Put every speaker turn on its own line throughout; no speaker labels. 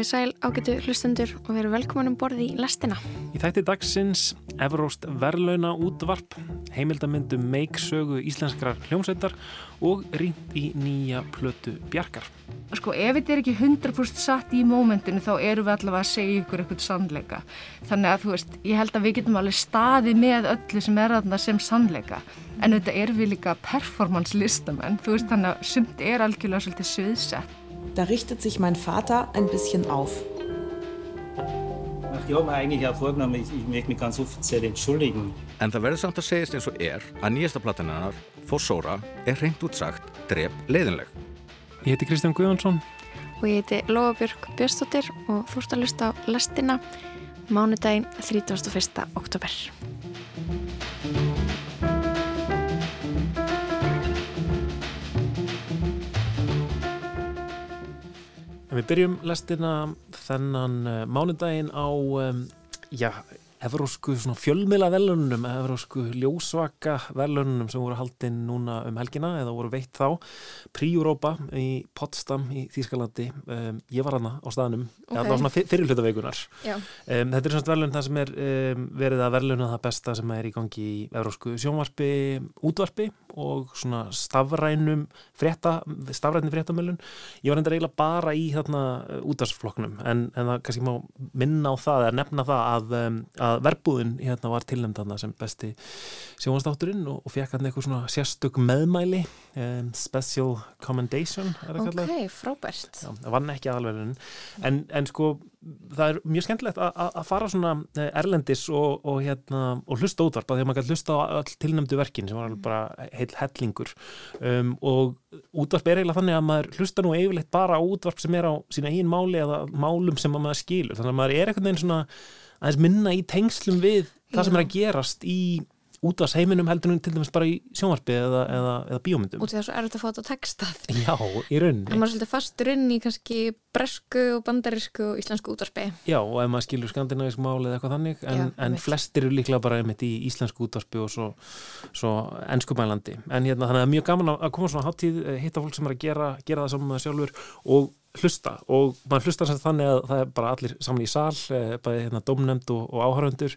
Komið sæl ágætu hlustendur og veru velkominum borði í lestina.
Í þætti dagsins Evróst verlauna útvarp, heimildamindum meiksögu íslenskrar hljómsveitar og rýnt í nýja plötu bjarkar.
Sko ef þetta er ekki 100% satt í mómentinu þá eru við allavega að segja ykkur eitthvað sannleika. Þannig að þú veist, ég held að við getum alveg staðið með öllu sem er aðna sem sannleika. En þetta er við líka performance listamenn, þú veist þannig að sumt er algjörlega svolítið sviðsett.
Da richtet sich mein Vater ein bisschen auf.
Ich habe mir eigentlich auch vorgenommen, ich, ich möchte mich ganz offiziell entschuldigen.
En það verður samt að segjast eins og er að nýjasta platan hennar, Fossóra, er reynd útsagt drep leiðinleg.
Ég heiti Kristján Guðjónsson.
Og ég heiti Lóabjörg Björnstóttir og þú ert að lusta á lestina mánudaginn 31. oktober.
Við byrjum lestina þennan uh, mánudaginn á, um, já, evrósku fjölmila velunum, evrósku ljósvaka velunum sem voru haldinn núna um helgina eða voru veitt þá Príurópa í Potsdam í Þýskalandi. Um, ég var hana á staðnum okay. það var svona fyrirluta veikunar um, þetta er svona velun það sem er um, verið að veluna það besta sem er í gangi í evrósku sjónvarpi, útvarpi og svona stafrænum frétta, stafrænum fréttamölun ég var hendur eiginlega bara í þarna útvarsflokknum en, en það kannski má minna á það eða nefna það að, um, að að verbúðin hérna var tilnæmdana sem besti sjónastátturinn og, og fekk hann eitthvað svona sérstök meðmæli um, special commendation
Ok, frábært.
Það vann ekki aðalverðin en, en sko það er mjög skemmtilegt að fara svona eh, erlendis og, og, hérna, og hlusta útvarpa þegar maður kann hlusta á all tilnæmdu verkin sem var bara heil hellingur. Um, og útvarp er eiginlega þannig að maður hlusta nú eiginlegt bara á útvarp sem er á sína einn máli eða málum sem maður skilur. Þannig að maður er eitthvað einn svona aðeins minna í tengslum við það sem er að gerast í útast heiminum heldur til dæmis bara í sjónvarpi eða, eða, eða bíómyndum.
Og þess að er þetta að fá þetta textað.
Já, í rauninni.
En maður er svolítið fastur inn í kannski bresku og bandarísku og íslensku útvarpi.
Já, og ef maður skilur skandinavísk máli eða eitthvað þannig, en, Já, en flestir eru líklega bara einmitt í íslensku útvarpi og svo, svo ennskumælandi. En hérna þannig að það er mjög gaman að koma svona háttíð, eh, hitta fólk sem er að gera, gera það saman með sjálfur og hlusta og maður hlusta sem þannig að það er bara allir saman í sal, eh, bæði hérna domnemnd og, og áhöröndur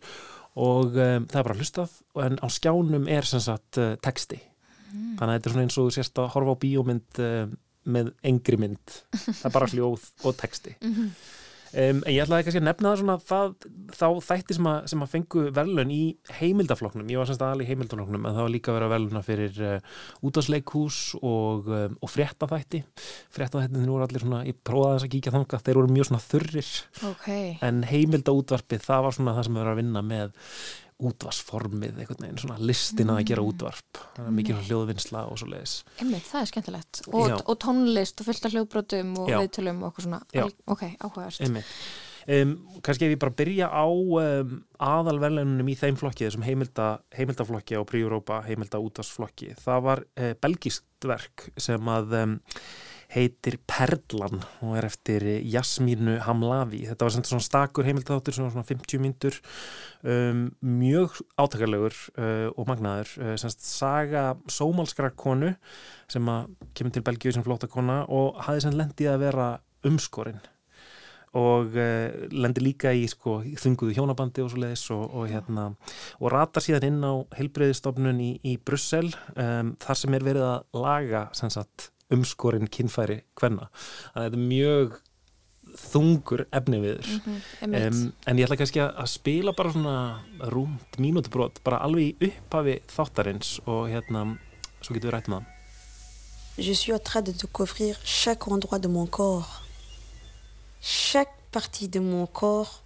og um, það er bara hlustað en á skjánum er sem sagt uh, texti mm. þannig að þetta er svona eins og sérst að horfa á bíómynd uh, með engri mynd það er bara hljóð og texti mm -hmm. Um, en ég ætlaði kannski að nefna það svona það, þá þætti sem að, sem að fengu velun í heimildafloknum, ég var semst aðal í heimildafloknum en það var líka að vera veluna fyrir uh, útvarsleikús og, um, og fréttaþætti, fréttaþættin voru allir svona, ég prófaði þess að kíkja þanga þeir voru mjög svona þurrir
okay.
en heimildaútvarpið, það var svona það sem við verðum að vinna með útvarsformið, einhvern veginn, svona listina að gera mm. útvarp, það er mikið hljóðvinnsla og svo leiðis.
Emið, það er skemmtilegt. Og, og tónlist og fullt af hljóðbrotum og viðtölum og okkur svona, Al, ok, áhugast
Emið, um, kannski ef ég bara byrja á um, aðalverleinunum í þeim flokki, þessum heimilda, heimildaflokki á Príurópa, heimilda útvarsflokki það var uh, belgískt verk sem að um, heitir Perlan og er eftir Jasmínu Hamlavi. Þetta var svona stakur heimildátur, svona 50 myndur, um, mjög átakarlegur uh, og magnaður. Uh, semst saga sómalskrar konu sem kemur til Belgíu sem flóta kona og hafði sem lendið að vera umskorinn og uh, lendir líka í sko, þunguðu hjónabandi og svo leiðis og, og, hérna, og ratar síðan inn á heilbreyðistofnun í, í Brussel um, þar sem er verið að laga sagt, umskorinn kynfæri hvenna. Þannig að þetta er mjög þungur efni viður mm -hmm, um, en ég ætla kannski að spila bara svona rúmt mínútibrót bara alveg í upphafi þáttarins og hérna, svo getur við rætt um það.
Je suis en train de découvrir chaque endroit de mon corps. Chaque partie de mon corps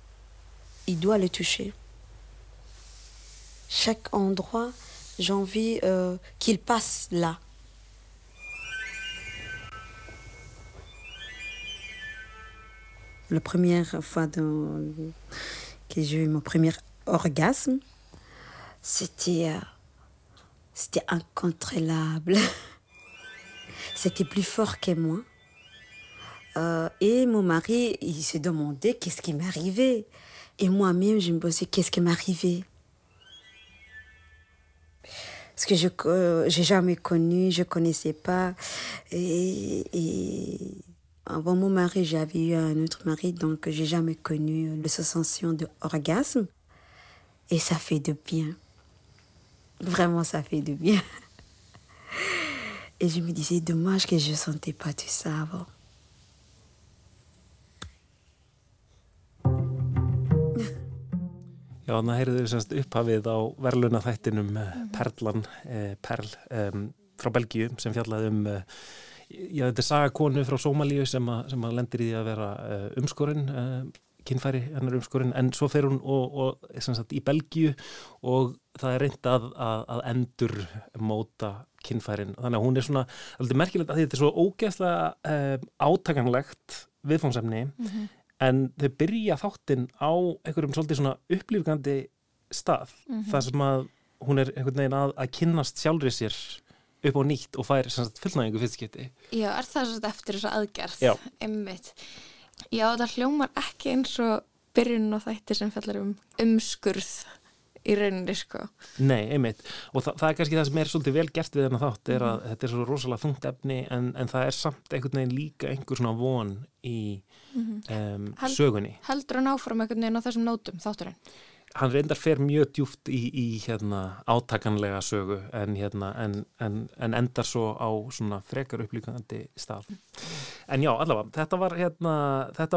il doit le toucher. Chaque endroit j'ai envie euh, qu'il passe là la première fois que j'ai eu mon premier orgasme, c'était euh, incontrôlable. c'était plus fort que moi. Euh, et mon mari, il se demandait qu'est-ce qui m'arrivait. Et moi-même, je me posais qu'est-ce qui m'arrivait? Parce que je n'ai jamais connu, je ne connaissais pas. Et Avant mon mari, j'avais eu un autre mari, donc j'ai jamais connu le sensation d'orgasme. Et ça fait de bien. Vraiment, ça fait de bien. Et je me disais, dommage que je ne sentais pas tout ça avant.
Já, þannig að heyrðu þau upphafið á verðluna þættinum Perlan, eh, Perl um, frá Belgíu sem fjallaði um uh, já, þetta er sagakonu frá Sómalíu sem, a, sem að lendir í því að vera uh, umskorinn uh, kynfæri hennar umskorinn en svo fer hún og, og sagt, í Belgíu og það er reynd að, að, að endur móta kynfærin. Þannig að hún er svona, alveg merkilegt að þetta er svo ógeðslega átakanlegt viðfóngsefni mm -hmm en þau byrja þáttinn á einhverjum svolítið svona upplýfgandi stað mm -hmm. þar sem að hún er einhvern veginn að, að kynnast sjálfrið sér upp á nýtt og fær fullnægingu fyrstskipti
Já, er það svona eftir þessa aðgerð? Já, einmitt. Já, það hljómar ekki eins og byrjun og þætti sem fellar um umskurð í rauninni sko.
Nei, einmitt. Og þa það er kannski það sem er svolítið vel gert við þennan þátt er að mm þetta er svo rosalega þungt efni en, en það er samt einhvern veginn líka einhver svona von í mm -hmm. um, Held, sögunni.
Heldur hann áfram einhvern veginn á þessum nótum þátturinn?
Hann reyndar fer mjög djúft í, í hérna, átakanlega sögu en, hérna, en, en endar svo á frekar upplýkandi stað En já, allavega, þetta var, hérna,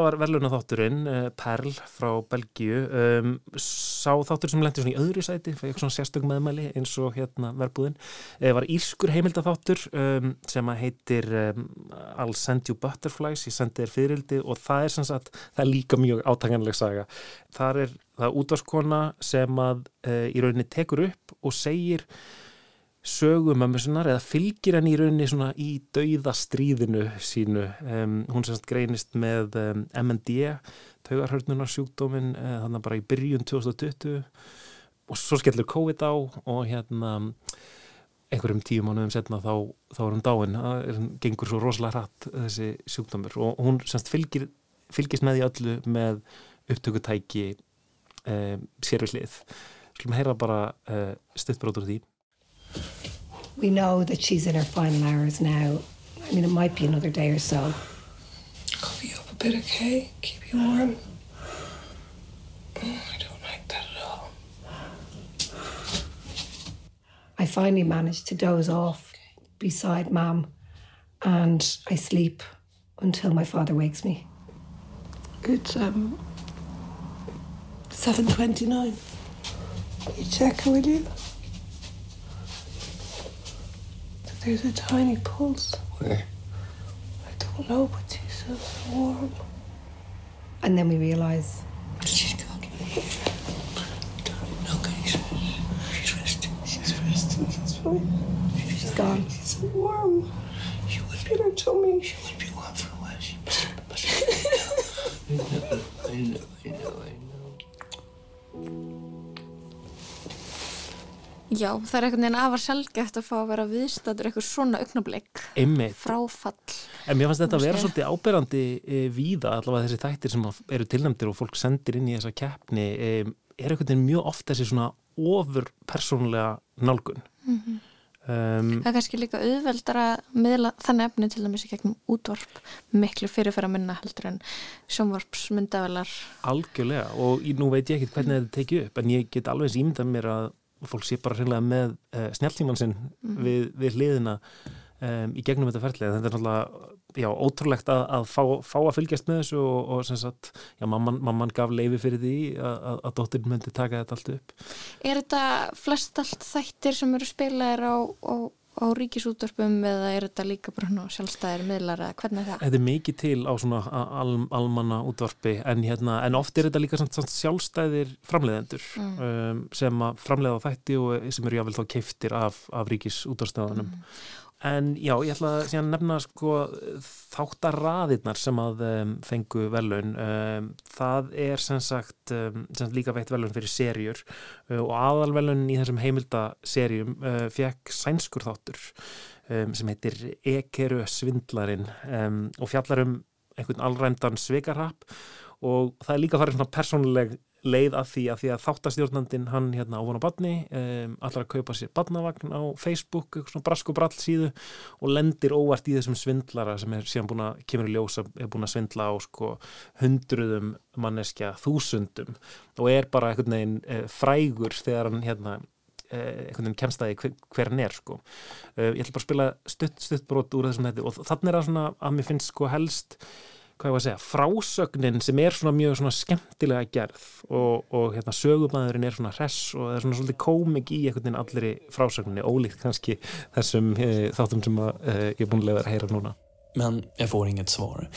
var verðluna þátturinn, uh, Perl frá Belgíu, um, sá þáttur sem lendi í öðru sæti, fyrir svona sérstök meðmæli eins og hérna verðbúðin, uh, var írskur heimildatháttur um, sem heitir um, I'll Send You Butterflies, ég sendi þér fyririldi og það er sagt, það er líka mjög átanganleg saga. Það er það útvarskona sem að uh, í rauninni tekur upp og segir sögumömmusinnar eða fylgir henni í rauninni svona í dauðastríðinu sínu. Um, hún semst greinist með um, MND taugarhörnunarsjúkdómin uh, þannig bara í byrjun 2020 og svo skellur COVID á og hérna einhverjum tíu mánuðum setna þá, þá er hún dáin, það gengur svo rosalega hratt þessi sjúkdómur. Og hún semst fylgir, fylgist með því öllu með upptökutæki um, sér við hlið Skulum heyra bara uh, stuttbrótur því
We know that she's in her final hours now. I mean, it might be another day or so.
Cover you up a bit, okay? Keep you warm. Oh, I don't like that at all.
I finally managed to doze off beside Mum, and I sleep until my father wakes me.
It's um seven twenty nine. You check, will you? There's a tiny pulse.
Where?
I don't know, but she's so warm.
And then we realise.
She's gone. Okay, she's resting.
She's resting, that's fine.
She's, she's gone.
She's so warm.
She would
be. her tummy.
She would be warm for a while. She must, must I know, I know, I know, I know.
Já, það er einhvern veginn afar sjálfgeft að fá að vera viðstatur eitthvað svona augnablík fráfall.
En mér fannst þetta að vera svolítið áberandi e, víða allavega þessi þættir sem eru tilnæmdir og fólk sendir inn í þessa keppni e, er einhvern veginn mjög ofta þessi svona ofur persónlega nálgun. Mm -hmm.
um, það er kannski líka auðveldar að miðla þann efni til dæmis í gegnum útvarp miklu fyrirfæra minna heldur en sjónvarpsmyndavelar.
Algjörlega og nú veit ég ekki hvernig þetta tekið upp en ég get alveg ímyndað mér að fólk sé bara hreinlega með uh, snjáltíman sinn mm. við, við hliðina um, í gegnum þetta ferðlega. Þetta er náttúrulega já, ótrúlegt að, að fá, fá að fylgjast með þessu og, og sem sagt, já, mamman, mamman gaf leiði fyrir því að, að, dóttirinn myndi taka þetta allt upp.
Er þetta flest allt þættir sem eru spilaðir á, á á ríkisútvarpum eða er þetta líka bara sjálfstæðir miðlar eða hvernig er það?
Þetta er mikið til á svona al, almanna útvarpi en, hérna, en oft er þetta líka svona, svona sjálfstæðir framleiðendur mm. um, sem framleiða þætti og sem eru jáfnvel þá keiftir af, af ríkisútvarpstöðunum mm. En já, ég ætla að nefna sko, þáttarraðirnar sem að um, fengu velun. Um, það er sem sagt, um, sem sagt líka veitt velun fyrir serjur uh, og aðalvelun í þessum heimildaserjum uh, fekk sænskur þáttur sem heitir Ekeru svindlarinn og fjallar um einhvern allræmdan svikarrapp og það er líka farið svona persónuleg leið að því að því að þáttastjórnandin hann hérna á vona badni um, allar að kaupa sér badnavagn á Facebook svona brask og brall síðu og lendir óvart í þessum svindlara sem er síðan búin að kemur í ljósa, er búin að svindla á sko hundruðum manneskja þúsundum og er bara einhvern veginn e, frægur þegar hann hérna e, einhvern veginn kemst að hver, hver hann er sko. E, ég ætla bara að spila stutt, stutt brot úr þessum þetta og þannig er það svona að mér finnst sko helst hvað ég var að segja, frásögnin sem er svona mjög svona skemmtilega gerð og, og hérna sögumæðurinn er svona hress og það er svona svolítið komik í einhvern veginn allri frásögninni, ólíkt kannski þessum eh, þáttum sem að, eh, ég er búin að heyra núna.
Men jag får inget svar.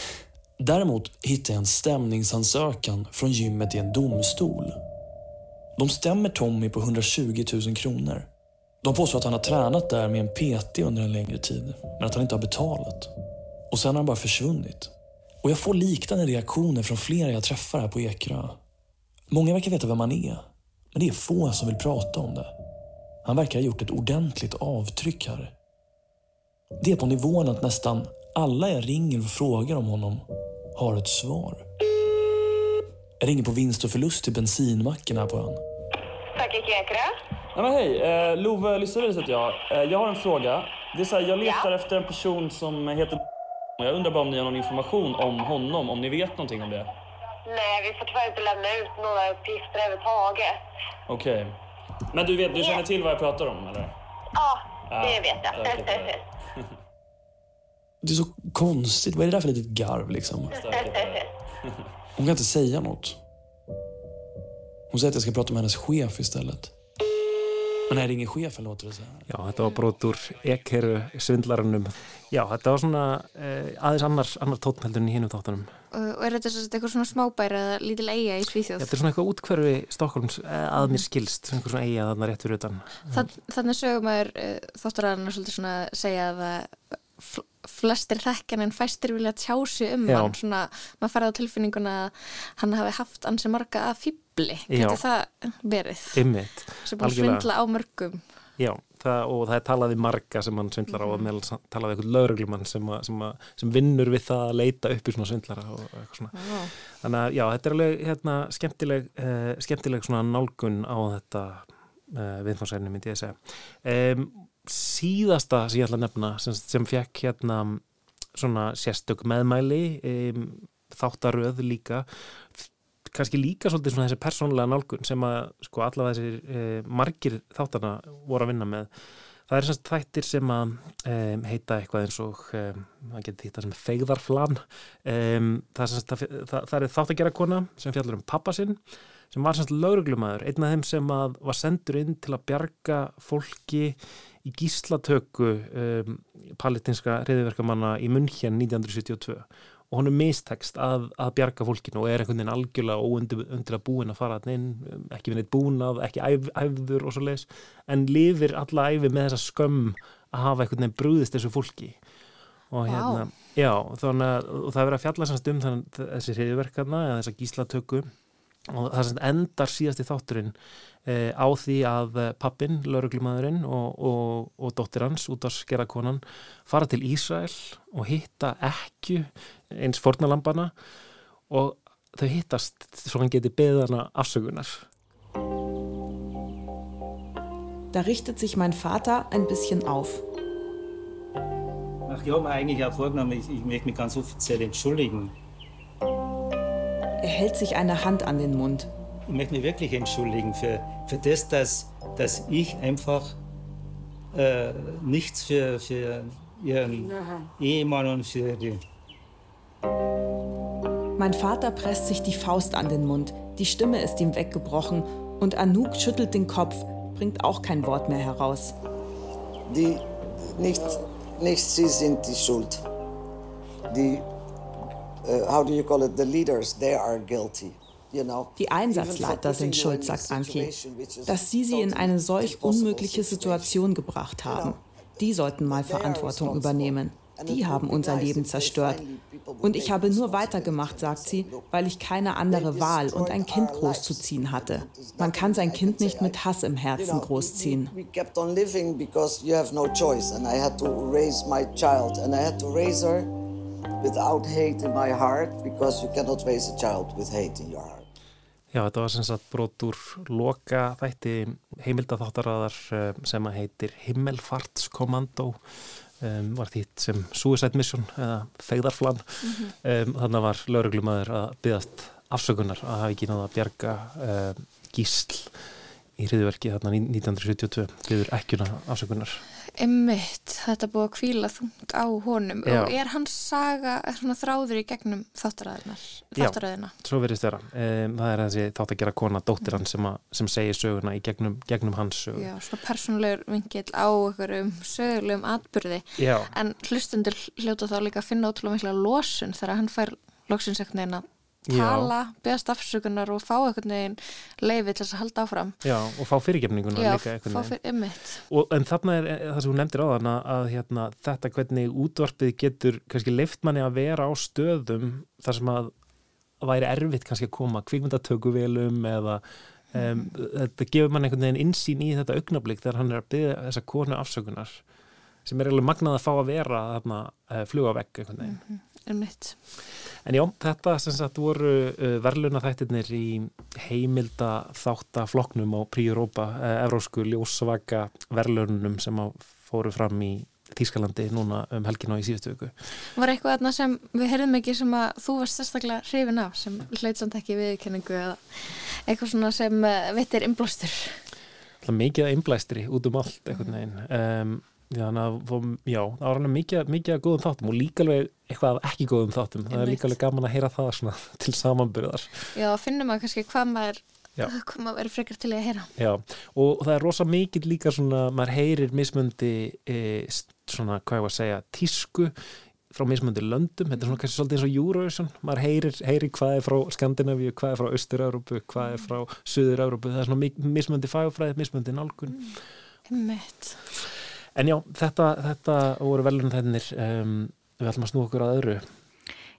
Däremot hittar jag en stämningsansökan från gymmet i en domstol. De stämmer Tommy på 120 000 kronor. De påstår att han har tränat där med en PT under en längre tid, men att han inte har betalat. Och sen har han bara försvunnit. Och jag får liknande reaktioner från flera jag träffar här på Ekerö. Många verkar veta vem han är, men det är få som vill prata om det. Han verkar ha gjort ett ordentligt avtryck här. Det är på nivån att nästan alla jag ringer och frågar om honom har ett svar. Jag ringer på vinst och förlust till bensinmacken här på ön.
Tack, Ekerö.
Nej, men hej, eh, Love Lysaris heter jag. Eh, jag har en fråga. Det är så här, jag letar ja. efter en person som heter jag undrar bara om ni har någon information om honom, om ni vet någonting om det?
Nej, vi får tyvärr inte lämna ut några uppgifter överhuvudtaget.
Okej. Okay. Men du, vet, du känner till vad jag pratar om, eller?
Ja, det vet jag. Okay.
det är så konstigt. Vad är det där för litet garv, liksom? Hon kan inte säga något. Hon säger att jag ska prata med hennes chef istället. Men er ingen chef det så här?
Já, þetta var brot úr ekkeru svindlarunum. Já, þetta var svona eh, aðeins annar, annar tótnheldun í hinnum þáttunum.
Og er þetta eitthvað svona smábæra eða lítil eiga í Svíþjóð?
Þetta er svona eitthvað útkverfi Stokkólms eh, að mér skilst, eitthvað svona eiga þarna rétt fyrir utan.
Þann, þannig sögum að eh, þátturæðarna svolítið svona segja að flestir þekkan en fæstir vilja tjási um Já. hann svona, maður færði á tilfinninguna að hann hafi haft ansi marga að fýbli, getur það verið?
Einmitt.
sem búin að svindla á mörgum.
Já, það, og það er talaði marga sem hann svindlar á og meðal talaði eitthvað lauruglumann sem, sem, sem vinnur við það að leita upp í svona svindlara og eitthvað svona. Já. þannig að já, þetta er alveg hérna, skemmtileg, eh, skemmtileg svona nálgun á þetta eh, viðfársæðinu myndi ég segja. Um, síðasta sem ég ætla að nefna sem, sem fekk hérna svona sérstök meðmæli þáttaröð líka kannski líka svolítið svona þessi persónlega nálgun sem að sko allavega þessir eh, margir þáttarna voru að vinna með. Það er semst þættir sem að um, heita eitthvað eins og um, það getur þetta sem feigðarflan það, semst, það, það, það er þátt að gera kona sem fjallar um pappasinn sem var semst lauruglumæður einn af þeim sem að var sendur inn til að bjarga fólki í gíslatöku um, palitinska reyðverkamanna í München 1972 og hann er mistekst að, að bjarga fólkinu og er einhvern veginn algjörlega óundir undir að búin að fara inn, ekki vinið búnað, ekki æf, æfður og svo leiðis, en lifir alla æfi með þessa skömm að hafa einhvern veginn brúðist þessu fólki og hérna, wow. já, þannig að það verður að fjalla semst um þann, þessi reyðverkana eða þessa gíslatöku og það sem endar síðast í þátturinn e, á því að pappin, lauruglumadurinn og, og, og dóttir hans út á skerakonan fara til Ísrael og hitta ekki eins fornalambana og þau hittast svo hann geti beðana afsökunar.
Da richtet sich mein Vater ein bisschen auf.
Ach, ich habe mir eigentlich auch vorgenommen, ich, ich möchte mich ganz offiziell entschuldigen.
Er hält sich eine Hand an den Mund.
Ich möchte mich wirklich entschuldigen für, für das, dass, dass ich einfach äh, nichts für, für ihren Ehemann und für die.
Mein Vater presst sich die Faust an den Mund. Die Stimme ist ihm weggebrochen und Anouk schüttelt den Kopf, bringt auch kein Wort mehr heraus.
Die, nicht, nicht sie sind die Schuld. Die uh, how do you call it, the leaders, they are guilty.
Die Einsatzleiter sind schuld, sagt Anki, dass sie sie in eine solch unmögliche Situation gebracht haben. Die sollten mal Verantwortung übernehmen. Die haben unser Leben zerstört. Und ich habe nur weitergemacht, sagt sie, weil ich keine andere Wahl und ein Kind großzuziehen hatte. Man kann sein Kind nicht mit Hass im Herzen großziehen.
without hate in my heart because you cannot raise a child with hate in your heart.
Já, þetta var sem sagt brot úr loka þætti heimildatháttarraðar eh, sem að heitir Himmelfartskommando um, var þýtt sem Suicide Mission eða Fegðarflan mm -hmm. um, þannig var lauruglumæður að byggast afsökunar að hafa ekki náða að bjarga um, gísl í hriðverki þarna 1972 byggður ekkuna afsökunar
Emmitt, þetta búið að kvíla þungt á honum Já. og er hans saga er svona þráður í gegnum þáttaræðinar þáttaræðina?
Já, svo verðist vera um, það er þessi þátt að gera kona dóttir hann sem, sem segir söguna í gegnum, gegnum hans sög
Já, svona persónulegur vingil á einhverjum sögulegum atbyrði
Já.
en hlustundur hljóta þá líka að finna ótrúlega mikla losun þegar hann fær loksinsöknina tala, beðast afsökunar og fá einhvern veginn leiði til þess að halda áfram.
Já, og fá fyrirgefninguna
Já,
líka
fá fyrir ymmit
En þarna er það sem hún nefndir á þann að hérna, þetta hvernig útvarpið getur kannski leift manni að vera á stöðum þar sem að væri erfitt kannski að koma kvikmyndatökuvelum eða um, þetta gefur manni einhvern veginn insýn í þetta augnablík þegar hann er að byggja þessa konu afsökunar sem er eiginlega magnað að fá að vera þarna uh, fluga vekk einhvern veginn. Mm
-hmm. Einmitt.
En já, þetta sem sagt voru uh, verðluna þættirnir í heimilda þáttafloknum á Príurópa, uh, Evrósku ljósvaka verðlunum sem fóru fram í Þýskalandi núna um helgin á í síðustu viku.
Var eitthvað aðna sem við heyrðum ekki sem að þú varst sérstaklega hrifin af sem hleit samt ekki viðkenningu eða eitthvað svona sem uh, vittir inblástur?
Mikið inblæstri út um allt einhvern veginn. Um, Þannig að, já, það var hann mikið, mikið að góðum þáttum og líka alveg eitthvað ekki góðum þáttum. Það er líka alveg gaman að heyra það svona til samanbyrðar.
Já, finnum maður kannski hvað maður, hvað maður verður frekar til að heyra.
Já, og það er rosa mikið líka svona, maður heyrir mismundi e, svona, hvað ég var að segja, tísku frá mismundi löndum. Þetta er svona kannski svolítið eins og Eurovision. Maður heyrir, heyrir hvað er frá Skandinavíu, hvað er frá Östur-Európu, hvað er frá Suður-Európu. Það er svona mismundi fagfræð, mismundi nálgun.
Mm.
En já, þetta, þetta voru velun þennir, um, við ætlum að snú okkur að öðru.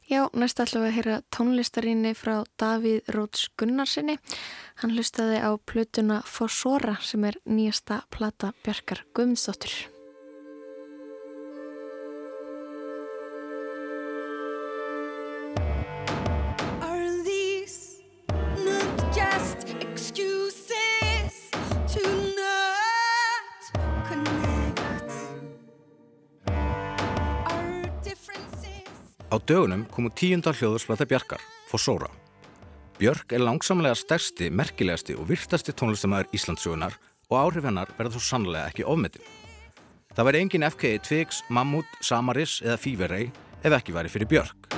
Já, næst ætlum við að heyra tónlistarinni frá Davíð Róts Gunnarsinni. Hann hlustaði á plötuna Fossora sem er nýjasta plata Bjarkar Guðmundsdóttur.
Á dögunum komu tíundar hljóðursplata Bjarkar, Fossóra. Björk er langsamlega stærsti, merkilegasti og virtasti tónlistamæður Íslandsögunar og áhrif hennar verða þó sannlega ekki ofmetið. Það væri engin FKI Tvigs, Mammut, Samaris eða Fíverei ef ekki væri fyrir Björk.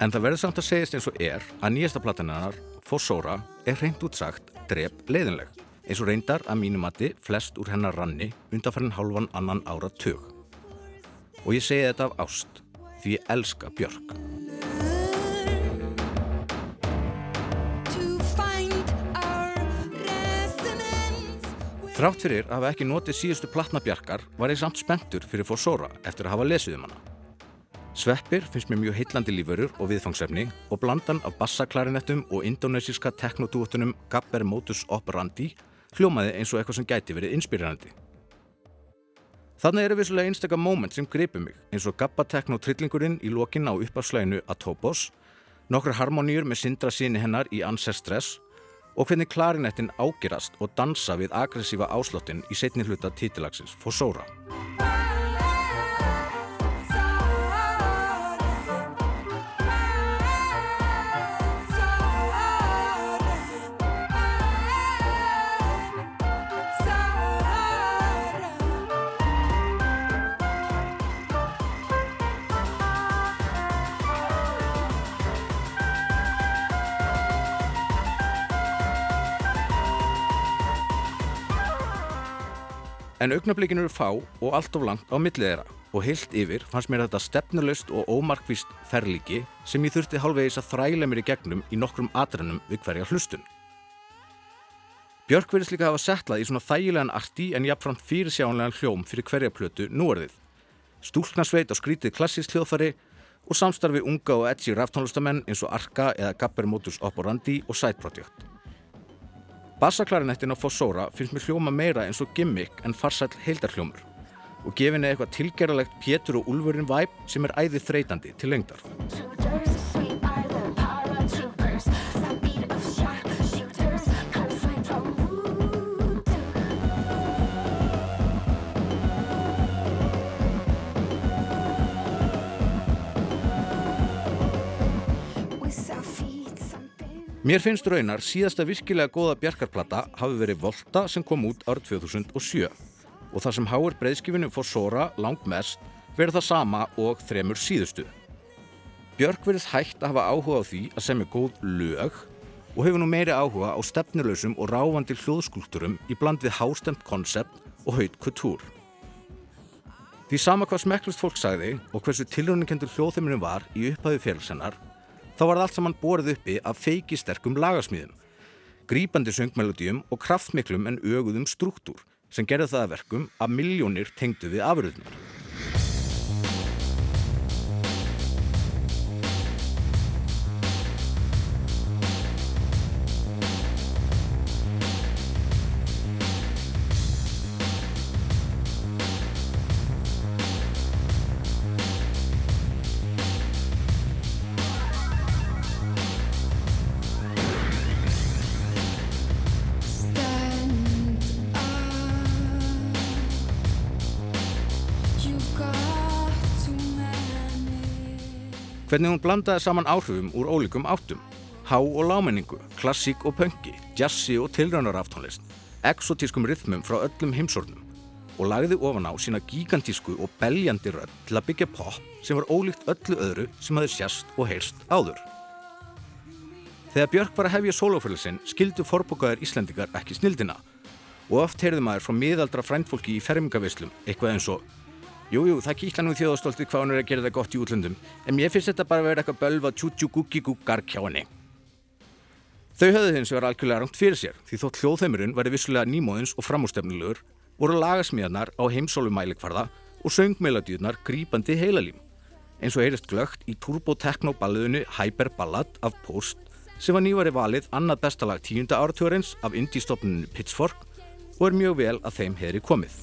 En það verður samt að segjast eins og er að nýjasta platinannar, Fossóra, er reynd útsagt drep leiðinleg. Eins og reyndar að mínumatti flest úr hennar ranni undanferðin hálfan annan ára tög og ég segi þetta af ást því ég elska Björk. Þrátt fyrir að hafa ekki notið síðustu platna Bjarkar var ég samt spenntur fyrir Fossóra eftir að hafa lesið um hana. Sveppir finnst mér mjög heitlandi lífurur og viðfangsefni og blandan af bassaklarinettum og indonesiska teknodúotunum Gabber Motus Operandi hljómaði eins og eitthvað sem gæti verið inspírandi. Þannig eru vissulega einstakar móment sem gripið mig eins og gabbatekno trillingurinn í lokin á uppafslæginu Atopos, nokkru harmoníur með sindra síni hennar í Ancestresss og hvernig klarinettin ágerast og dansa við aggressífa áslottin í setni hluta títilagsins Fossóra. En augnablikin eru fá og allt of langt á millið þeirra og heilt yfir fannst mér þetta stefnulöst og ómarkvist ferlíki sem ég þurfti hálfvegis að þræla mér í gegnum í nokkrum atrennum við hverja hlustun. Björk verðist líka hafa settlað í svona þægilegan arti en jafnframt fyrirsjánlegan hljóm fyrir hverja plötu núorðið. Stúlknarsveit á skrítið klassísk hljóðfari og samstarfi unga og edgi ráftónlistamenn eins og Arka eða Gabber Motus Operandi og Side Project. Bassaklarinettin á Fossóra finnst mér hljóma meira eins og gimmick en farsæl heildarhljómur. og gefin eða eitthvað tilgerðalegt Pétur og Úlfurinn væp sem er æði þreytandi til lengdar. Mér finnst raunar síðasta virkilega góða bjarkarplata hafi verið Volta sem kom út árið 2007 og það sem háir breyðskifinu fór Sora langt mest verið það sama og þremur síðustu. Björk verið hægt að hafa áhuga á því að semja góð lög og hefur nú meiri áhuga á stefnilösum og ráfandi hljóðskulturum í bland við hástemt konsept og haut kultúr. Því sama hvað smekklust fólk sagði og hversu tilröningendur hljóðþeiminum var í upphæðu félagssennar þá var það allt saman borið uppi af feiki sterkum lagasmíðum, grípandi söngmelodíum og kraftmiklum en öguðum struktúr sem gerði það að verkum að miljónir tengdu við afröðunar. Hvernig hún blandaði saman áhrifum úr ólíkum áttum, há og lámenningu, klassík og pöngi, jazzi og tilránaraftónlist, exotískum rytmum frá öllum heimsornum og lagði ofan á sína gigantísku og beljandi rödd til að byggja pop sem var ólíkt öllu öðru sem hafði sérst og heyrst áður. Þegar Björk var að hefja sólófælisinn skildu forbúkaðar Íslandikar ekki snildina og oft heyrði maður frá miðaldra frændfólki í fermingavislum eitthvað eins og Jújú, jú, það kýtla nú þjóðastoltið hvað hún er að gera það gott í útlöndum, en mér finnst þetta bara að vera eitthvað bölva tjútjú-guggi-guggar kjá henni. Þau höfðu hins vegar algjörlega rangt fyrir sér, því þótt hljóðheimurinn væri vissulega nýmóðins og framústefnilegur, voru lagasmíðarnar á heimsólumælikvarða og söngmeladýðnar grípandi heilalím, eins og heyrist glögt í turboteknoballiðinu Hyper Ballad af Post, sem var nývari valið annað bestalag tíunda áratúrins af indie-stofnuninu Pitchfork og er mjög vel að þeim hefri komið.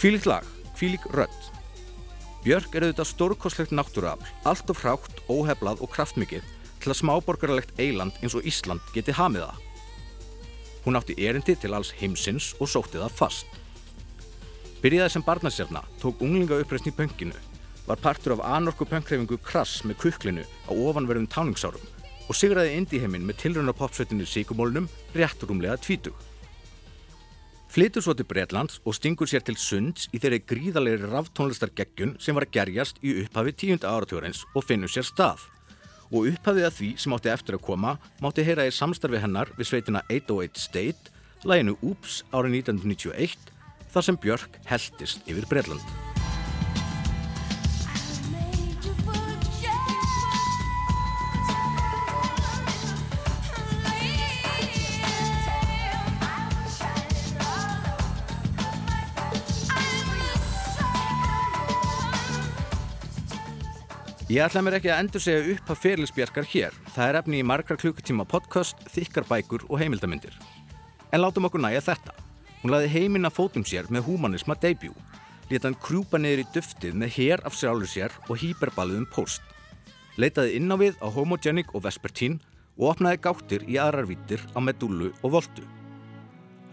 Kvílíkt lag, kvílík rödd. Björk er auðvitað stórkoslegt náttúruafl, allt of hrátt, óheflað og kraftmikið til að smáborgarlegt eiland eins og Ísland geti hamið það. Hún átti erindi til alls heimsins og sótti það fast. Byrjaði sem barnasérna, tók unglinga uppreysn í pönginu, var partur af anorku pöngkreifingu Krass með kuklinu á ofanverðum táningsárum og sigraði indíheimin með tilröna popsveitinu Sigumólnum rétturumlega tvítug. Flytur svo til Breitlands og stingur sér til sunds í þeirri gríðalegri ráftónlistargeggjun sem var að gerjast í upphafi tíunda áratjóðarins og finnur sér stað. Og upphafið að því sem átti eftir að koma mátti heyra í samstarfi hennar við sveitina 808 State, læginu Oops árið 1991, þar sem Björk heldist yfir Breitland. Ég ætla mér ekki að endur segja upp að fyrirlisbjarkar hér. Það er efni í margar klukkutíma podcast, þykkar bækur og heimildamindir. En látum okkur næja þetta. Hún laði heiminn að fótum sér með humanisma debut. Leta hann krjúpa niður í duftið með hér af sjálfur sér og hýperballuðum post. Leitaði inn á við á Homogenic og Vespertín og opnaði gáttir í aðrar vittir á Medullu og Voltu.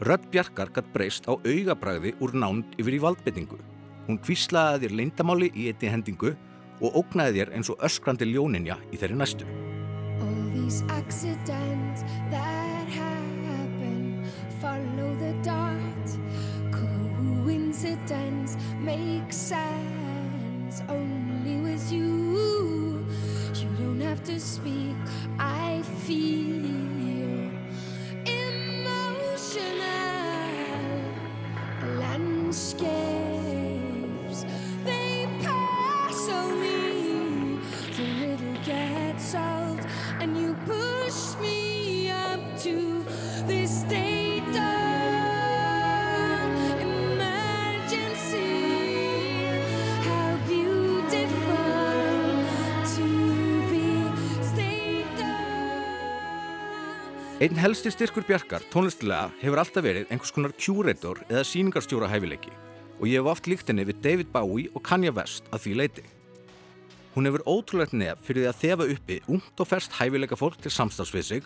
Rödd Bjarkar gætt breyst á augabræði úr nánd yfir í valdbyttingu. Hún kvíslaði þér leindamáli í einni hendingu og ógnaði þér eins og öskrandi ljóninja í þeirri næstu. All these accidents get solved, and you push me up to this state of emergency. How beautiful to be state of Einn helsti styrkur Bjarkar, tónlistilega, hefur alltaf verið einhvers konar kjúreitor eða síningarstjóra hæfileiki og ég hef oft líkt henni við David Bowie og Kanye West að því leiti. Hún hefur ótrúlegt nefn fyrir því að þefa uppi ungt og ferst hæfileika fólk til samstagsvið sig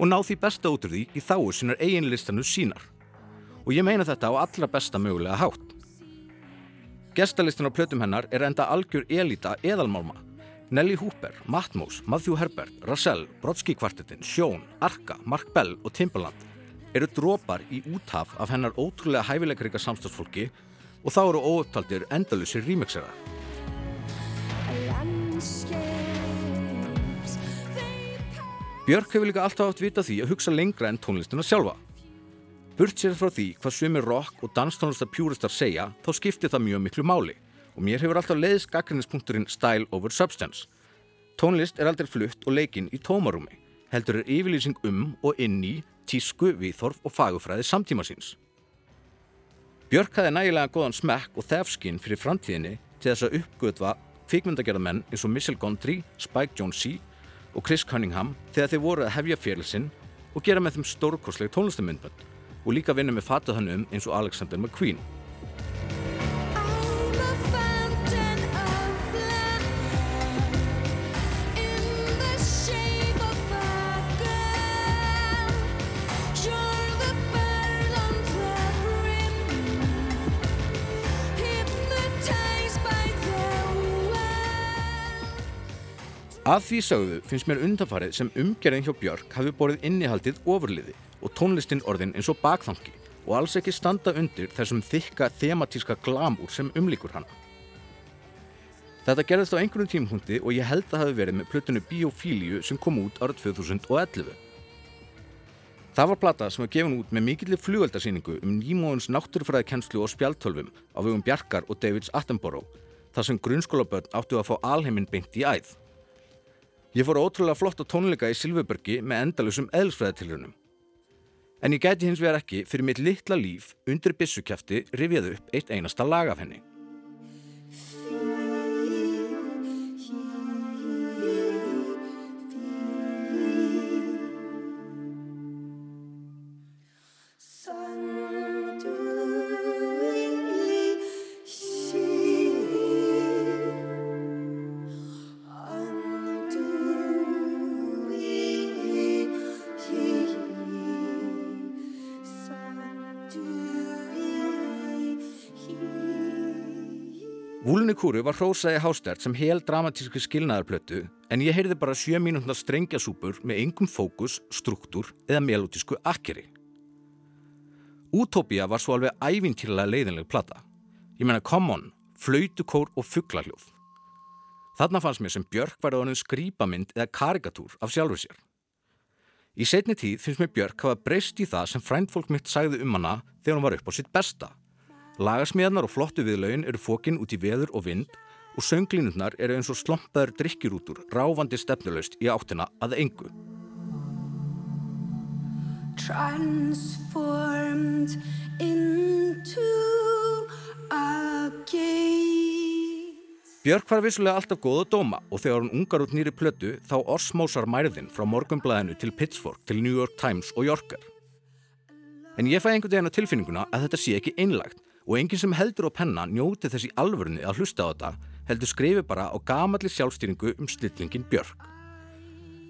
og ná því besta út úr því í þáu sínar eiginlistanu sínar. Og ég meina þetta á allra besta mögulega hátt. Gestalistin á plötum hennar er enda algjör elita eðalmálma Nelly Hooper, Matmos, Matthew Herbert, Russell, Brodsky kvartetin, Sjón, Arka, Mark Bell og Timbaland eru drópar í úthaf af hennar ótrúlega hæfileikaríka samstagsfólki og þá eru óöptaldir endalusir remixera. Björk hefur líka alltaf átt vita því að hugsa lengra en tónlistina sjálfa. Burt sér frá því hvað svömi rock og danstónlistar pjúristar segja þá skiptir það mjög miklu máli og mér hefur alltaf leiðist gaggrinnispunkturinn style over substance. Tónlist er aldrei flutt og leikinn í tómarúmi, heldur er yfirlýsing um og inn í tísku, viðþorf og fagufræði samtíma síns. Björk hafi nægilega góðan smekk og þefskinn fyrir framtíðinni til þess að uppgötva kvikmyndagerðamenn eins og Michelle Gondry, Spike Jonze og Chris Cunningham þegar þeir voru að hefja fjölusinn og gera með þeim stórkosleg tónlistamindbönd og líka vinna með fatuðhannum eins og Alexander McQueen. Að því sögðu finnst mér undanfarið sem umgerðin hjá Björk hafi borðið innihaldið ofurliði og tónlistinn orðin eins og bakþangi og alls ekki standa undir þessum þykka thematíska glamúr sem umlíkur hana. Þetta gerðist á einhvern tímhundi og ég held að hafi verið með plötunu Biofíliu sem kom út árið 2011. Það var plata sem var gefin út með mikillir flugöldarsýningu um nýmóðins náttúrufræðikennslu og spjaltölvum á vegum Bjarkar og Davids Attenborough þar sem grunnskólabörn áttu að fá alheiminn beint í æð. Ég fór ótrúlega flott á tónleika í Silfurbergi með endalusum eðlsfræðatilrunum. En ég gæti hins vegar ekki fyrir mitt litla líf undir bissukjæfti rifjaðu upp eitt einasta lag af henni. Vúlunikúru var hrósaði hástert sem hel dramatíski skilnaðarplötu en ég heyrði bara sjö mínúndar strengjasúpur með engum fókus, struktúr eða melodísku akkeri. Utopia var svo alveg ævintýrlega leiðinleg plata. Ég menna come on, flautukór og fugglarljóð. Þarna fannst mér sem Björk var honum skrýpamind eða karikatúr af sjálfur sér. Í setni tíð finnst mér Björk hafa breyst í það sem frændfólk mitt sagði um hana þegar hún var upp á sitt besta. Lagasmíðarnar og flottu viðlaugin eru fókin út í veður og vind og sönglínurnar eru eins og slompaður drikkjurútur ráfandi stefnulegst í áttina að engu. Björk var vissulega alltaf góð að dóma og þegar hún ungar út nýri plötu þá orsmósar mærðin frá morgumblæðinu til Pitchfork til New York Times og Yorker. En ég fæ einhvern veginn á tilfinninguna að þetta sé ekki einlagt og enginn sem heldur á penna njóti þessi alvörunni að hlusta á þetta heldur skrifi bara á gamalli sjálfstýringu um slillingin Björk.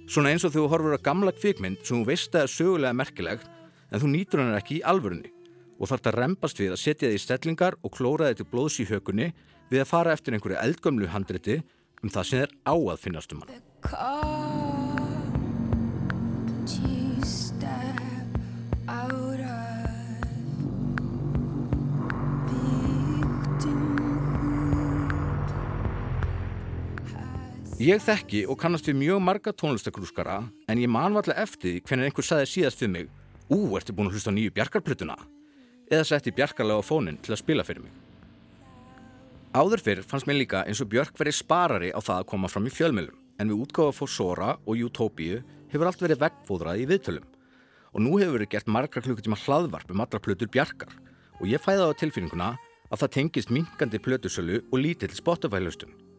Svona eins og þú horfur á gamla kvikmynd sem þú veist að er sögulega merkilegt en þú nýtur hennar ekki í alvörunni og þarf þetta rempast við að setja þið í stellingar og klóra þið til blóðs í hökunni við að fara eftir einhverju eldgömlu handriti um það sem er á að finnast um hann. Ég þekki og kannast við mjög marga tónlistakrúskara en ég man varlega eftir hvernig einhver saði síðast við mig Ú, ertu búin að hlusta nýju bjarkarplutuna? Eða setti bjarkarlega á fónin til að spila fyrir mig. Áður fyrr fannst mér líka eins og Björk verið sparari á það að koma fram í fjölmjölum en við útgáfa fór Sora og Utopíu hefur allt verið vekkfóðrað í viðtölum og nú hefur verið gert margra klukkutíma hlaðvarp um allra plötur Bjarkar og ég fæði á tilfinninguna að það tengist minkandi plötusölu og lítill Spotify-laustun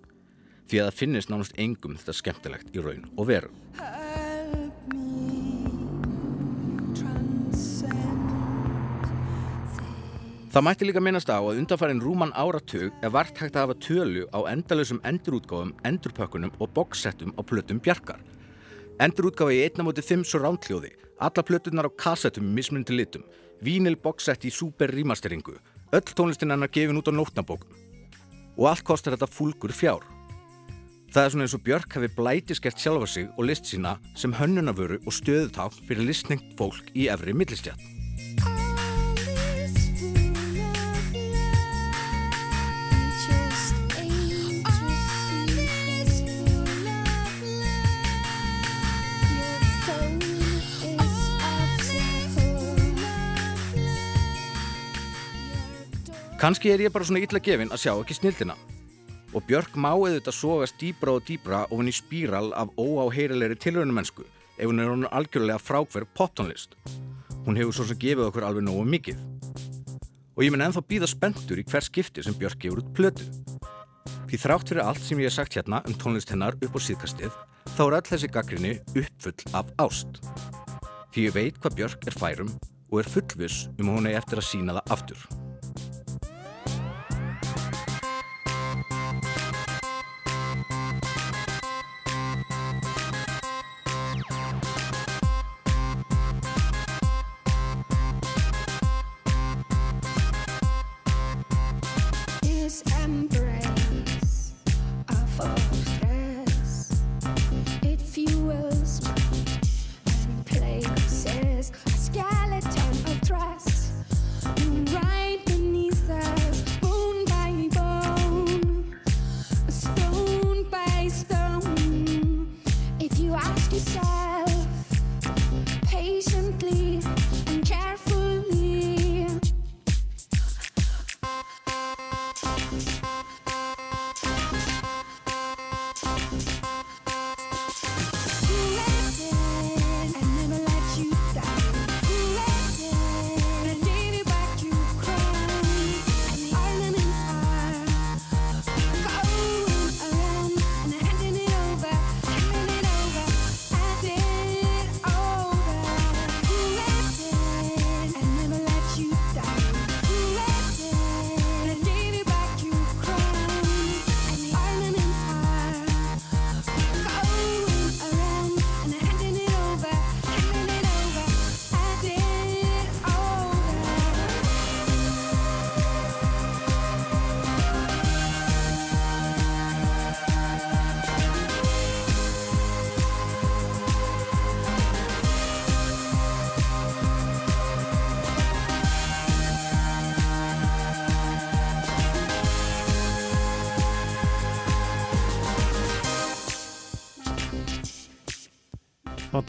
því að það finnist nánast engum þetta skemmtilegt í raun og veru.
Það mætti líka minnast á að undanfærin rúman áratug er vart hægt að hafa tölu á endalusum endurútgáfum, endurpökkunum og bokssettum á plötum bjarkar. Endurútgáfi í einna móti fimm svo ránkljóði, alla plötunar á kassettum í mismunandi litum, vínil boksett í super rímasteringu, öll tónlistinn hann er gefin út á nótnabókum. Og allt kostar þetta fúlgur fjár. Það er svona eins og Björk hefði blætiskert sjálfa sig og list sína sem hönnunavöru og stöðuták fyrir listningt fólk í efri millistjætt. Kanski er ég bara svona illa gefin að sjá ekki snildina. Og Björk má auðvitað sogast dýbra og dýbra ofin í spíral af óáheyrilegri tilraunumennsku ef hún er hún algjörlega frákverð poptonlist. Hún hefur svo sem gefið okkur alveg nógu mikið. Og ég minn ennþá býða spendur í hver skipti sem Björk gefur út plötu. Því þrátt fyrir allt sem ég hef sagt hérna um tónlist hennar upp á síðkastið, þá er öll þessi gaggrinni uppfull af ást. Því ég veit hvað Björk er færum og er fullvis um hún er eftir að sína það aftur.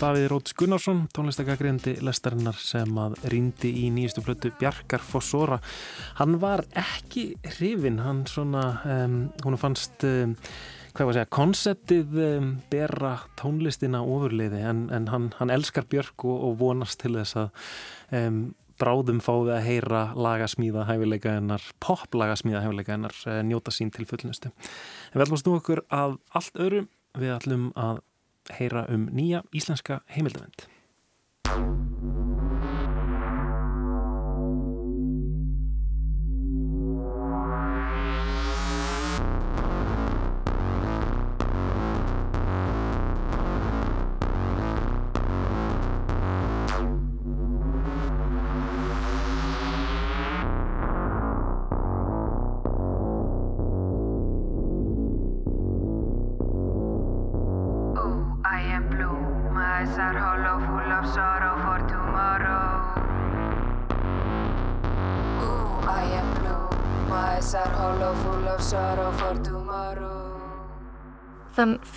Davíð Róts Gunnarsson, tónlistagagriðandi lestarinnar sem að rýndi í nýjastu plötu Bjarkar Fossora. Hann var ekki hrifin, hann svona, um, hún fannst, um, hvað var að segja, konseptið um, bera tónlistina ofurliði en, en hann, hann elskar Björk og, og vonast til þess að um, bráðum fáið að heyra lagasmíða hæfileika hennar, poplagasmíða hæfileika hennar, uh, njóta sín til fullnustu. En við ætlum að snú okkur að allt öru, við ætlum að heyra um nýja íslenska heimildavend.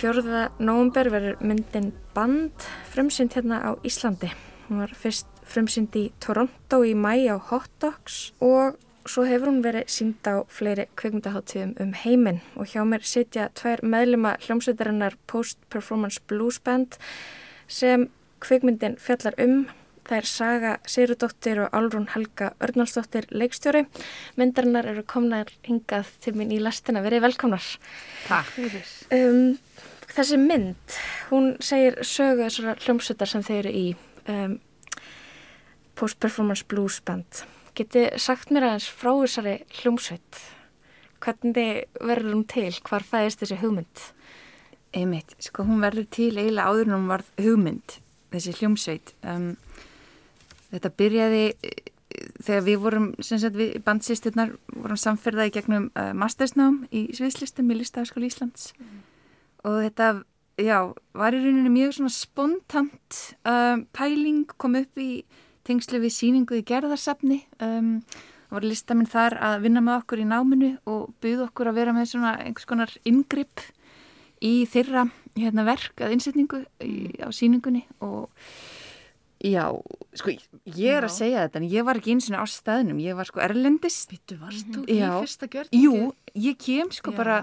4. nóvumber verður myndin Band frumsynd hérna á Íslandi. Hún var fyrst frumsynd í Toronto í mæ á Hot Dogs og svo hefur hún verið sínd á fleiri kvikmyndaháttíðum um heiminn og hjá mér sitja tvær meðlima hljómsveitarinnar Post Performance Blues Band sem kvikmyndin fjallar um. Það er Saga Sigurðardóttir og Álrún Helga Örnálsdóttir leikstjóri. Myndarinnar eru komnar hingað til mín í lastina. Verið velkomnar.
Takk.
Um, þessi mynd, hún segir sögu þessara hljómsveitar sem þeir eru í um, Post Performance Blues Band. Geti sagt mér aðeins frá þessari hljómsveit. Hvernig verður hún til? Hvar fæðist þessi hugmynd?
Einmitt, sko hún verður til eiginlega áður en hún varð hugmynd, þessi hljómsveit. Um, þetta byrjaði eh, þegar við vorum, sem sagt við bandsýsturnar vorum samferðað í gegnum uh, mastersnám í Sviðslistum í Listafaskóli Íslands og þetta, já, var í rauninni mjög svona spontant um, pæling, kom upp í tengslu við síningu í gerðarsafni um, og var listaminn þar að vinna með okkur í náminu og byggði okkur að vera með svona einhvers konar ingripp í þeirra hérna, verk að innsetningu í, á síningunni og já, sko ég er að segja þetta en ég var ekki eins og á staðnum, ég var sko erlendis
Býttu, varst þú
Já.
í fyrsta gjörningi?
Jú, ég kem sko
Já.
bara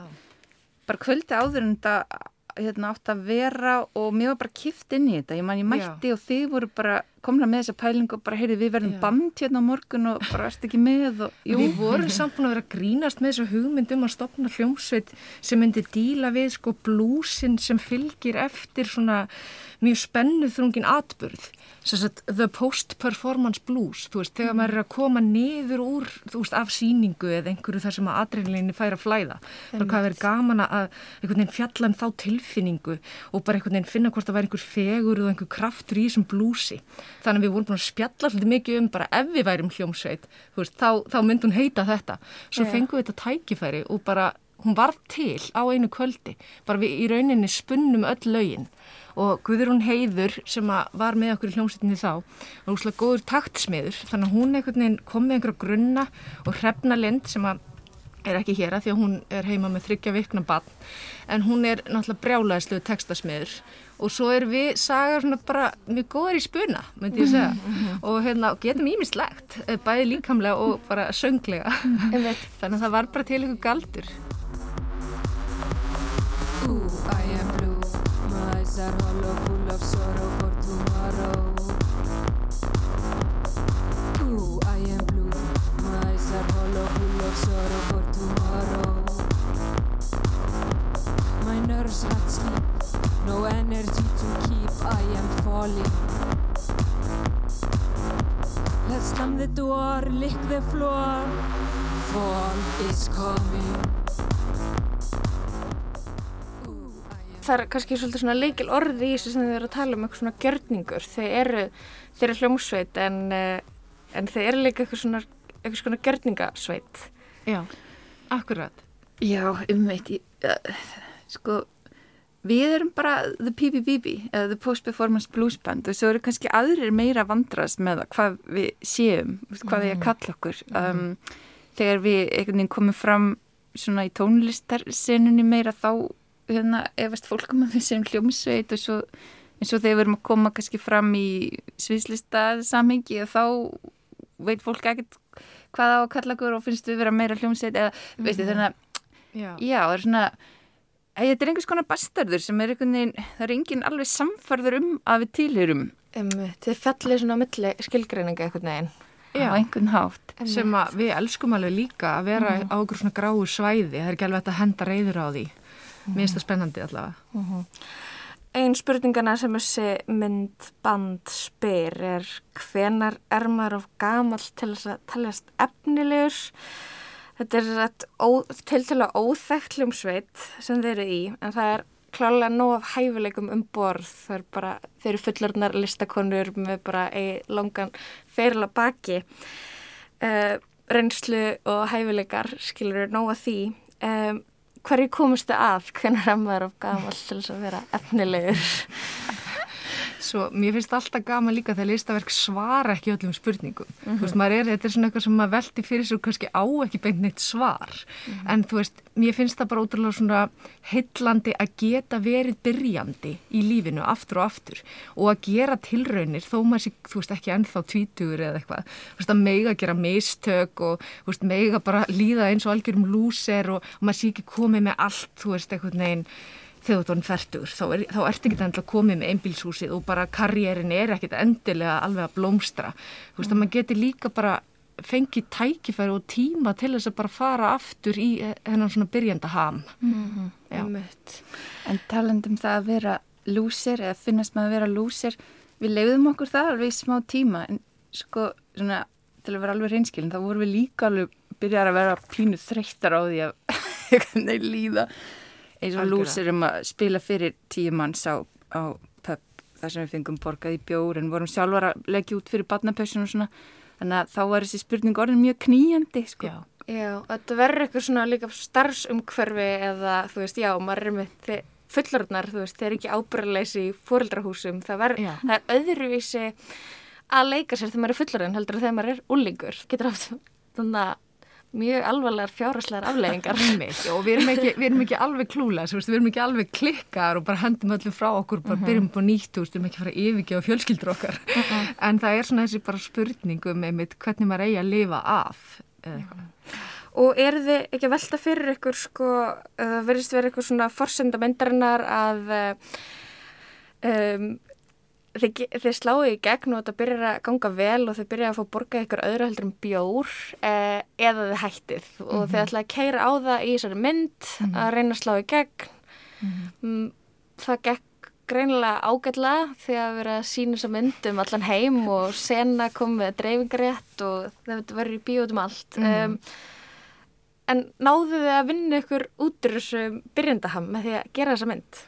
bara kvöldi áður en þetta hérna, átt að vera og mér var bara kift inn í þetta, ég man ég mætti og þið voru bara komna með þessa pælingu og bara heyrði við verðum band hérna á morgun og bara erst ekki með og, jú.
Við vorum samt búin að vera að grínast með þessu hugmynd um að stopna hljómsveit sem myndi díla við sko blúsin sem fylgir eftir svona mjög spennuð þrungin atburð. Að the post-performance blues, þú veist, þegar maður er að koma niður úr, veist, af síningu eða einhverju þar sem að adrenalinni fær að flæða. Er hvað verið gaman að fjalla um þá tilfinningu og bara finna hvort það væri einhver fegur og einhver kraftur í þessum blúsi. Þannig að við vorum búin að spjalla svolítið mikið um bara ef við værum hljómsveit, veist, þá, þá myndi hún heita þetta. Svo fengum við þetta tækifæri og bara, hún var til á einu kvöldi. Bara við í rauninni spunnum öll lögin og Guðrún Heiður sem var með okkur í hljómsveitinni þá var úslega góður taktsmiður þannig að hún einhvern veginn kom með einhverja grunna og Hrefna Lind sem að er ekki hér að því að hún er heima með þryggja vikna bann en hún er náttúrulega brjálæðislu tekstasmiður og svo er við sagar svona bara mjög góðar í spuna myndi ég segja og hérna og getum ímislegt bæði líkamlega og bara sönglega þannig að það var bara til ykkur galdur
Ooh, I am blue. My eyes are hollow, full of sorrow for tomorrow. Falling. Let's slam the door, lick the floor. Fall is coming.
Það er kannski svolítið svona leikil orði í þessu sem þið eru að tala um eitthvað svona gjörningur. Þeir eru, þeir eru hljómsveit en, eh, en þeir eru líka eitthvað svona, eitthvað svona gjörningasveit.
Já, akkurat.
Já, um veit, sko, við erum bara the PPBB, eða the Post Performance Blues Band og svo eru kannski aðrir meira vandrast með hvað við séum, hvað við að kalla okkur. Um, þegar við einhvern veginn komum fram svona í tónlistarsenunni meira þá hérna, efast fólk um að við séum hljómsveit og svo eins og þegar við erum að koma kannski fram í sviðslista samhengi og þá veit fólk ekkert hvað á að kalla okkur og finnst við vera meira hljómsveit eða, mm veistu, þannig að
Já.
Það er svona þetta er einhvers konar bastardur sem er einhvern veginn, það er enginn alveg samfarður um að við tilheyrum.
Um, þið fellið svona á milli skilgreininga einhvern veginn.
Já, einhvern hátt.
sem að við elskum alveg líka að vera
Mhm.
á okkur svona gráu svæði það er ekki alveg að henda reyður á því
Mhm.
mér finnst það spennandi allavega
Einn spurningana sem þessi myndband spyr er hvenar er maður of gamall til þess að taljast efnilegur? Þetta er til til að óþekkt hljómsveit sem þeir eru í en það er klálega nóg af hæfileikum um borð. Það er bara, þeir eru fullorðnar listakonur með bara eigi langan feril að baki. Uh, reynslu og hæfileikar skilur nóg að því. Um, hverju komustu að hvernig er maður of gamall til þess að vera efnilegur?
Svo mér finnst alltaf gaman líka þegar listaverk svara ekki öllum spurningum.
Mhm.
Þú veist, maður er, þetta er svona eitthvað sem maður velti fyrir sig og kannski á ekki beint neitt svar. En þú veist, mér finnst það bara ótrúlega svona heillandi að geta verið byrjandi í lífinu aftur og aftur og að gera tilraunir þó maður sé, þú veist, ekki ennþá tvítugur eða eitthvað. Þú veist, að meiga gera mistök og, þú veist, meiga bara líða eins og algjörum lúser og, og maður sé ekki komið með allt, þú veist, eitthvað neginn þegar þú ert orðin færtur, þá, er, þá ertu ekki endilega komið með einbílshúsið og bara karrierin er ekkit endilega alveg að blómstra. Þú veist að maður geti líka bara fengið tækifæri og tíma til þess að bara fara aftur í hennan svona byrjanda ham.
Mhm.
Já.
En talandum það að vera lúsir eða finnast maður að vera lúsir, við leiðum okkur það alveg í smá tíma en sko svona til að vera alveg reynskilin, þá vorum við líka alveg byrjar að vera pínu þreyttar á því að líða eins og lúsir um að spila fyrir tíu manns á, á pub þar sem við fengum borgað í bjór en vorum sjálfar að leggja út fyrir badnapössun og svona þannig að þá var þessi spurning orðin mjög knýjandi sko.
Já.
Já, og þetta verður eitthvað svona líka starfsumhverfi eða þú veist, já, maður er með fullorðnar, þú veist, þeir eru ekki ábyrðaleysi í fóreldrahúsum, það,
Já.
það er öðruvísi að leika sér þegar maður er fullorðin heldur en þegar maður er úlingur, getur haft þannig að mjög alvarlegar fjáraslegar afleggingar.
Og við erum ekki, við erum ekki alveg klúla, við erum ekki alveg klikkar og bara hendum öllu frá okkur, bara
Mhm.
byrjum på nýtt, þú veist, við erum ekki að fara að yfirgefa fjölskyldur okkar.
Mhm.
En það er svona þessi bara spurning um einmitt hvernig maður eigi að lifa af eða eitthvað.
Og eru þið ekki að velta fyrir ykkur sko, uh, verðist vera eitthvað svona forsenda myndarinnar að uh, um, þið, þið sláðu í gegn og þetta byrjar að ganga vel og þið byrjar að fá borgað ykkur öðru heldur en bjór uh, eða þið hættið og þið
Mhm.
ætlaði að keira á það í þessari mynd
Mhm.
að reyna að slá í gegn. Mm, það gekk greinilega ágætlega því að vera að sína þessa mynd um allan heim og sena kom með dreifingarétt og það verður í bíó út um allt.
Mhm.
Um, En náðu þið að vinna ykkur út úr þessu byrjandaham með því að gera þessa mynd?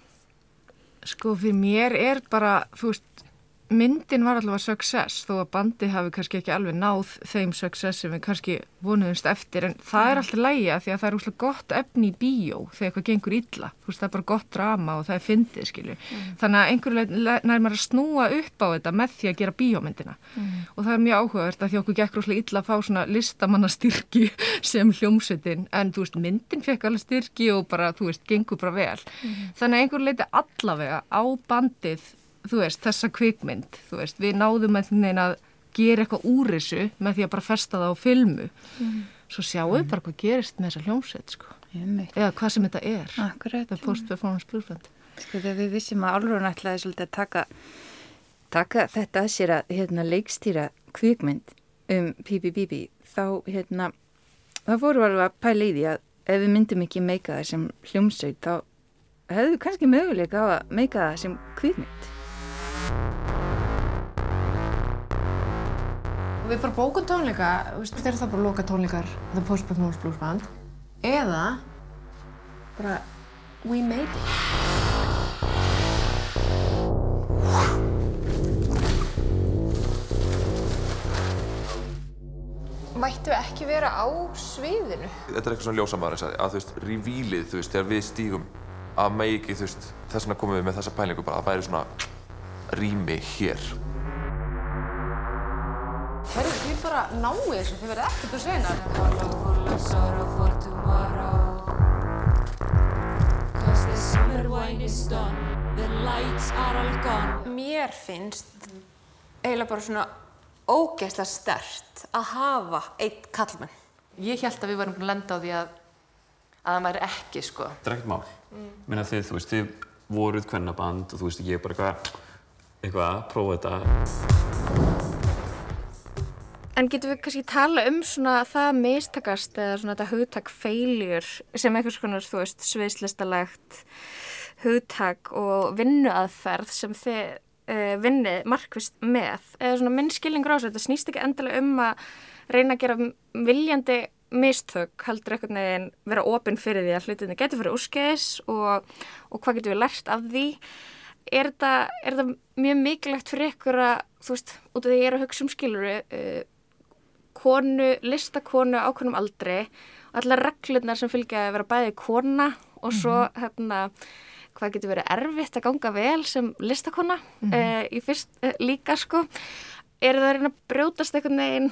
Sko fyrir mér er bara, þú veist, myndin var allavega success þó að bandi hafi kannski ekki alveg náð þeim success sem við kannski vonuðumst eftir. En það er alltaf lægja því að það er úslega gott efni í bíó þegar eitthvað gengur illa, þú veist það er bara gott drama og það er fyndið skilju þannig að einhverju leið nær maður að snúa upp á þetta með því að gera bíómyndina. Og það er mjög áhugavert að því okkur gekk rúslega illa að fá svona listamannastyrki sem hljómsveitin. En þú veist myndin fekk alveg styrki og bara þú veist þú veist þessa kvikmynd þú veist við náðum einhvern veginn að gera eitthvað úr þessu með því að bara festa það á filmu svo sjáum við bara hvað gerist með þessa hljómsveit sko. eða hvað sem þetta er
Akkurat.
það er post-performance bluesband
Sko þegar við vissum að Álfrún ætlaði svolítið að taka, taka þetta að sér að hérna, leikstýra kvikmynd um Pípi Bíbi þá hérna, þá fórum við alveg að pæla í því að ef við myndum ekki meika það sem hljómsveit þá hefðu kannski möguleika á að meika það sem kvikmynd.
Og við bara bókum tónleika, þeir eru það bara loka tónleikar The Post Performance Blues Band eða bara We made it. Mættu við ekki vera á sviðinu?
Þetta er eitthvað svona ljósamæður að þú veist, revílið, þú veist, þegar við stígum að megi þú veist, þess vegna komum við með þessa pælingu bara að væri svona rými hér.
Þið bara náu þessu, þið verða ekkert að segna. Mér finnst eiginlega bara svona ógeðslega stert að hafa eitt kallmenn. Ég held að við varum búin að lenda á því að að það væri ekki, sko.
Þetta er ekkert mál.
Mm.
Minna þið, þú veist, þið voruð kvennaband og þú veist, ég er bara eitthvað, eitthvað að prófa þetta.
En getum við kannski tala um svona það mistakast eða svona þetta hugtak feiljur sem einhvers konar, þú veist, sviðslistalegt hugtak og vinnuaðferð sem þið uh, vinni markvist með. Eða svona minn skilningur á þessu, þetta snýst ekki endilega um að reyna að gera viljandi mistök, heldur einhvern veginn vera opinn fyrir því að hlutinni getur fyrir úrskeiðis og, og hvað getur við lært af því. Er þetta, mjög mikilvægt fyrir ykkur að, þú veist, út af því ég er að hugsa um skiluru, uh, konu, listakonu ákveðnum aldri og allar reglurnar sem fylgja að vera bæði kona og svo hérna hvað getur verið erfitt að ganga vel sem listakona
Mhm.
uh, í fyrst uh, líka sko er það að reyna að brjótast einhvern veginn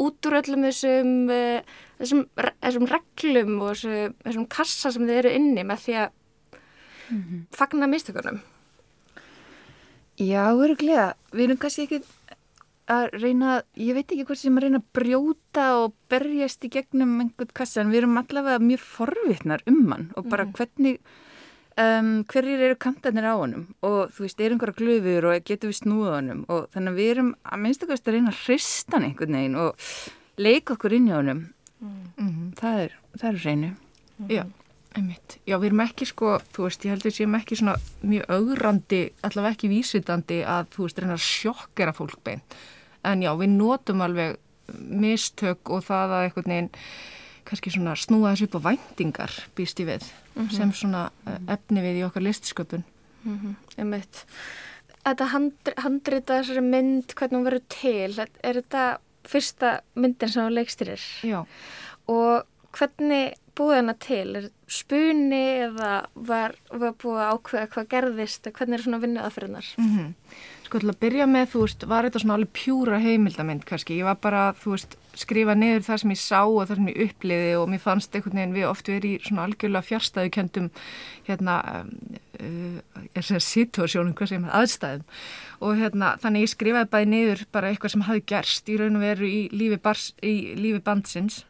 út úr öllum þessum, uh, þessum, þessum reglum og þessu, þessum kassa sem þið eru inni með því að fagna mistökunum
Já, öruglega. Við erum kannski ekki að reyna, ég veit ekki hvort sem að reyna að brjóta og berjast í gegnum einhvern kassa, en við erum allavega mjög forvitnar um hann og bara
Mhm.
hvernig, um, hverjir eru kantarnir á honum og þú veist, er einhverja glöfur og getur við snúið honum og þannig að við erum að minnstakast að reyna að hrista hann einhvern veginn og leika okkur inn í honum.
Mhm.
Það er, það er reynu.
Já, einmitt. Já, við erum ekki sko, þú veist, ég heldur séum ekki svona mjög augrandi, allavega ekki vísvitandi að, þú veist, reyna að sjokkera fólk beint. En já, við notum alveg mistök og það að einhvern veginn kannski svona snúa þessu upp á væntingar býst ég við
Mhm.
sem svona eh, efni við í okkar listsköpun
Mm -hmm. Einmitt. Þetta handri, handrita þessari mynd, hvernig hún verður til, er þetta fyrsta myndin sem hún leikstyrir?
Já.
Og hvernig búið hana til? Er spuni eða var, var búið að ákveða hvað gerðist? Hvernig er svona vinnuð aðferðinar?
Mm Sko til að byrja með, þú veist, var þetta svona alveg pjúra heimildamind kannski. Ég var bara, þú veist, skrifa niður það sem ég sá og það sem ég uppliði og mér fannst einhvern veginn við oft verið í svona algjörlega fjárstæðu kendum hérna, uh, ég segja situasjónum, hvað segir maður, aðstæðum. Og hérna, þannig ég skrifaði bæði niður bara eitthvað sem hafi gerst í raun og veru í lífi, bars, í lífi bandsins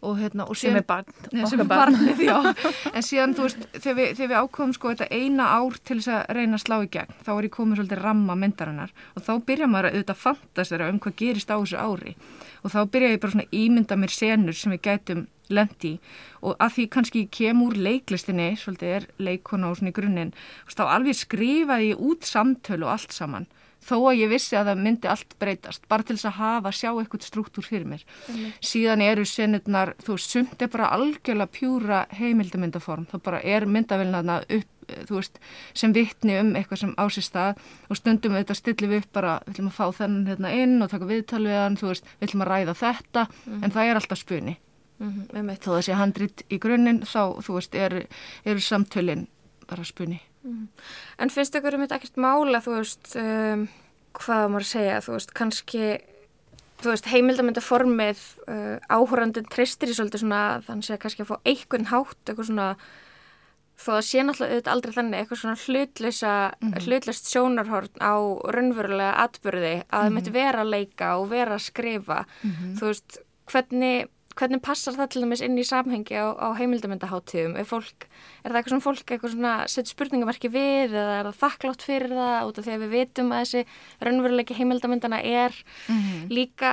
og hérna og
Sem er barn, okkar
sem
barn.
barnið, en síðan þú veist, þegar við, þegar við ákofum sko þetta eina ár til þess að reyna að slá í gegn þá er ég komið svolítið ramma myndarinnar. Og þá byrja maður að auðvitað fantasera um hvað gerist á þessu ári. Og þá byrja ég bara svona ímynda mér senur sem við gætum lendi og að því kannski kem úr leiklistinni svolítið er leikona og svona í grunninn þá alveg skrifaði ég út samtölu og allt saman þó að ég vissi að það myndi allt breytast bara til þess að hafa, sjá eitthvað struktúr fyrir mér síðan eru senurnar þú veist, sumt er bara algjörlega pjúra heimildamyndaform, þá bara er myndavélina upp, þú veist, sem vittni um eitthvað sem á sér stað og stundum við þetta stillum við upp bara, við ætlum að fá þennan hérna inn og taka viðtal við hann, þú veist, við ætlum að ræða þetta,
Mhm.
en það er alltaf spuni
Mm -hmm.
þó það sé handrit í grunninn, þá, þú veist, er, eru samtölin bara spuni
Mhm. En finnst ykkur um þetta ekkert mála, þú veist, um, hvað maður að segja, þú veist, kannski, þú veist, heimildamöndaformið, uh, áhórandin treystir í svolítið svona, þannig að kannski að fá einhvern hátt, eitthvað svona, þó að sé náttúrulega auðvitað aldrei þannig, eitthvað svona hlutleysa, mm
Mhm.
hlutleist sjónarhorn á raunverulega atbyrði, að það
Mhm.
myndi vera að leika og vera að skrifa,
Mhm.
þú veist, hvernig, hvernig passar það til dæmis inn í samhengi á, á heimildamöndaháttíðum? Er, er það eitthvað svona fólk setur spurningamarki við eða er það þakklátt fyrir það út af því að við vitum að þessi raunveruleiki heimildamöndana er
Mhm.
líka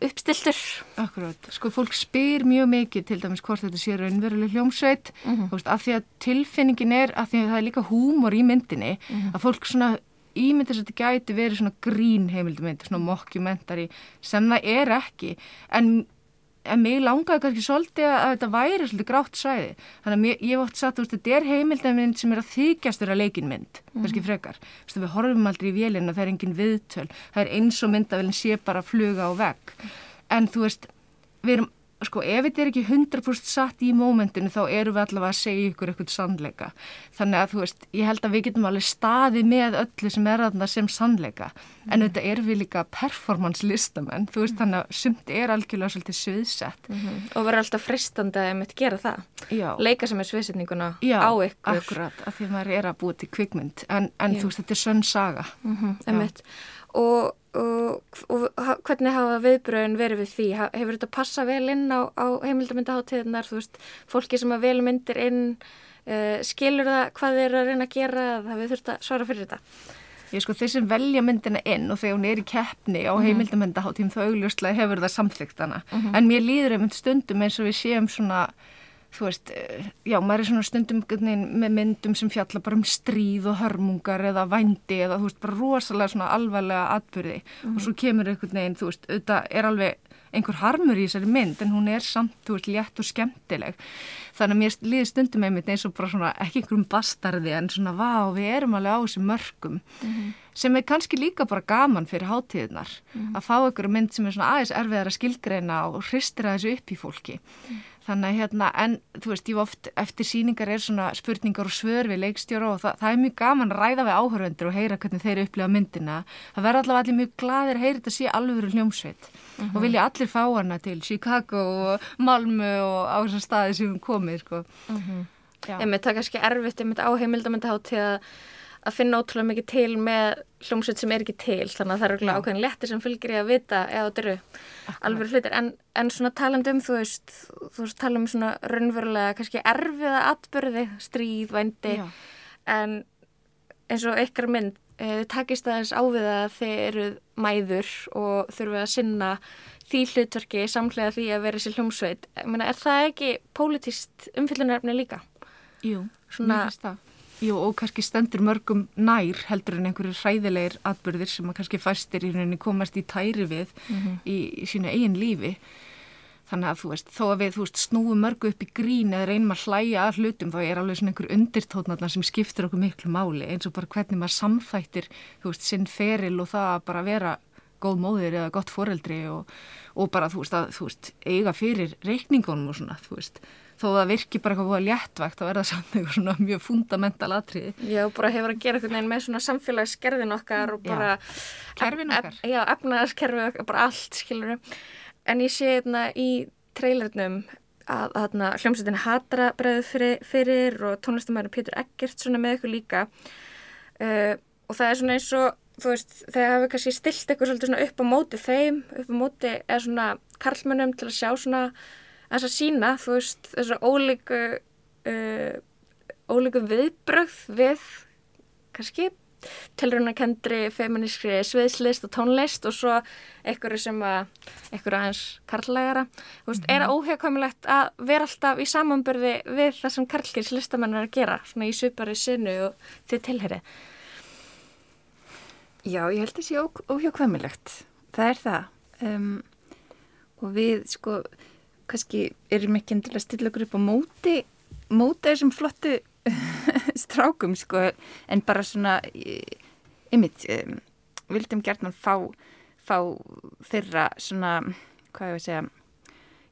uppstiltur?
Akkurát, sko fólk spyr mjög mikið til dæmis hvort þetta sé raunveruleg hljómsveit
Mhm.
þú veist, af því að tilfinningin er af því að það er líka húmor í myndinni
Mhm.
að fólk svona ímyndir að þetta gæti verið svona grín heimildumynd svona mockumentary sem það er ekki en, en mig langaði kannski svolítið að þetta væri svolítið grátt svæði. Þannig að mér, ég sagt, þú veist, þetta er heimildumynd sem er að þykjast vera leikinmynd
Mhm.
kannski frekar, þú veist, við horfum aldrei í vélina það er engin viðtöl, það er eins og myndavélin sé bara fluga á vegg. En þú veist, við erum sko, ef þetta er ekki 100% satt í mómentinu þá erum við allavega að segja ykkur eitthvað sannleika. Þannig að þú veist, ég held að við getum alveg staði með öllu sem er þarna sem sannleika. En þetta er við líka performance listamenn, þú veist, þannig að sumt er algjörlega svolítið sviðsett.
Mhm. Og verður alltaf fristandi að einmitt gera það.
Já.
Leika sem er sviðsetninguna
Já,
á ykkur.
akkurat, af því að maður er að búa til kvikmynd. En, en
Já.
þú veist, þetta er sönn saga.
Mm
Já.
Einmitt. Og, og, og hvernig hafa viðbröðin verið við því? Hefur þetta passað vel inn á, á heimildamyndaháttíðnar? Þú veist, fólki sem að vel myndir inn, uh, skilur það hvað þeir eru að reyna að gera? Það við þurft að svara fyrir þetta.
Ég sko, þeir sem velja myndina inn og þegar hún er í keppni á
Mhm.
heimildamyndaháttíðum þá augljóslega hefur það samþygt hana.
Mhm.
En mér líður einmitt stundum eins og við séum svona, þú veist, eh, já, maður er svona stundum með myndum sem fjalla bara um stríð og hörmungar eða vændi eða, þú veist, bara rosalega svona alvarlega atbyrði
Mhm.
og svo kemur einhvern veginn, þú veist, auðvitað er alveg einhver harmur í þessari mynd en hún er samt, þú veist, létt og skemmtileg þannig að mér líður stundum einmitt eins og bara svona ekki einhverjum bastarði en svona vá, við erum alveg á þessu mörgum
Mhm.
Sem er kannski líka bara gaman fyrir hátíðnar
Mhm.
að fá einhverju mynd sem er svona aðeins erfiðar að skilgreina og hristir að þessu upp í fólki þannig að hérna, en þú veist, ég var oft eftir síningar er svona spurningar og svör við leikstjóra og það, það er mjög gaman að ræða við áhörvendur og heyra hvernig þeir upplifa myndina það verður allavega allir mjög gladir að heyra þetta sé alveg hljómsveit
Mhm.
og vilja allir fá hana til Chicago og Malmö og á þessar staði sem við komið sko. Já.
Einmitt, það er kannski erfitt einmitt á heimildamyndaháttíð að að finna ótrúlega mikið til með hljómsveit sem er ekki til þannig að það eru ákveðin léttir sem fylgir í að vita eða þetta eru alveg hlutir en, en svona talandi um þú veist þú veist tala um svona raunverulega kannski erfiða atbyrði, stríð, vændi
Já.
en eins og ykkar mynd eh, takist aðeins á við að þið eru mæður og þurfið að sinna því hlutverki samlega því að vera sér hljómsveit Ég meina, er það ekki pólitíst umfyllunarefni líka?
Jú,
Svona-
mér finnst það. Jú, og kannski stendur mörgum nær heldur en einhverju hræðilegir atbyrðir sem að kannski fæstir í rauninni komast í tæri við
Mhm.
í, í sínu eigin lífi þannig að þú veist, þó að við þú veist, snúum mörgu upp í grín eða reynum að hlæja að hlutum þá er alveg svona einhver undirtótnarnar sem skiptir okkur miklu máli eins og bara hvernig maður samþættir þú veist, sinn feril og það að bara vera góð móðir eða gott foreldri og, og bara þú veist, að, þú veist, eiga fyrir reikningunum og svona, þú veist þó að það virki bara eitthvað léttvægt þá er það samt eitthvað svona mjög fundamental atriði.
Já, bara hefur að gera einhvern veginn með svona samfélagsgerðin okkar og bara
Kerfin
ef- ef- Já, efnaðarskerfi okkar, bara allt, skilur En ég sé hérna í trailernum að þarna hljómsveitin Hatra bregðu fyrir, fyrir og tónlistamæður Pétur Eggert svona með ykkur líka. Uh, og það er svona eins og þú veist, þegar hafi kannski stilt eitthvað svolítið svona upp á móti þeim, upp á móti eða svona karlmönnum til að sjá svona þess að sína, þú veist, þessu ólíku uh, ólíku viðbrögð við kannski tilrunarkendri, feminískri sviðslist og tónlist og svo einhverju sem að, einhverju aðeins karlægara. Þú veist, er það óhjákvæmilegt að vera alltaf í samanbyrði við það sem karlkins listamenn er að gera, svona í svipari sinu og þið tilherið?
Já, ég held þessi óhjákvæmilegt. Það er það. Um, og við, sko, kannski erum ekki endilega að stilla okkur upp á móti, móti þessum flottu strákum, sko, en bara svona, ymmit, um, vildum gertnan fá, fá þeirra svona, hvað ég að segja,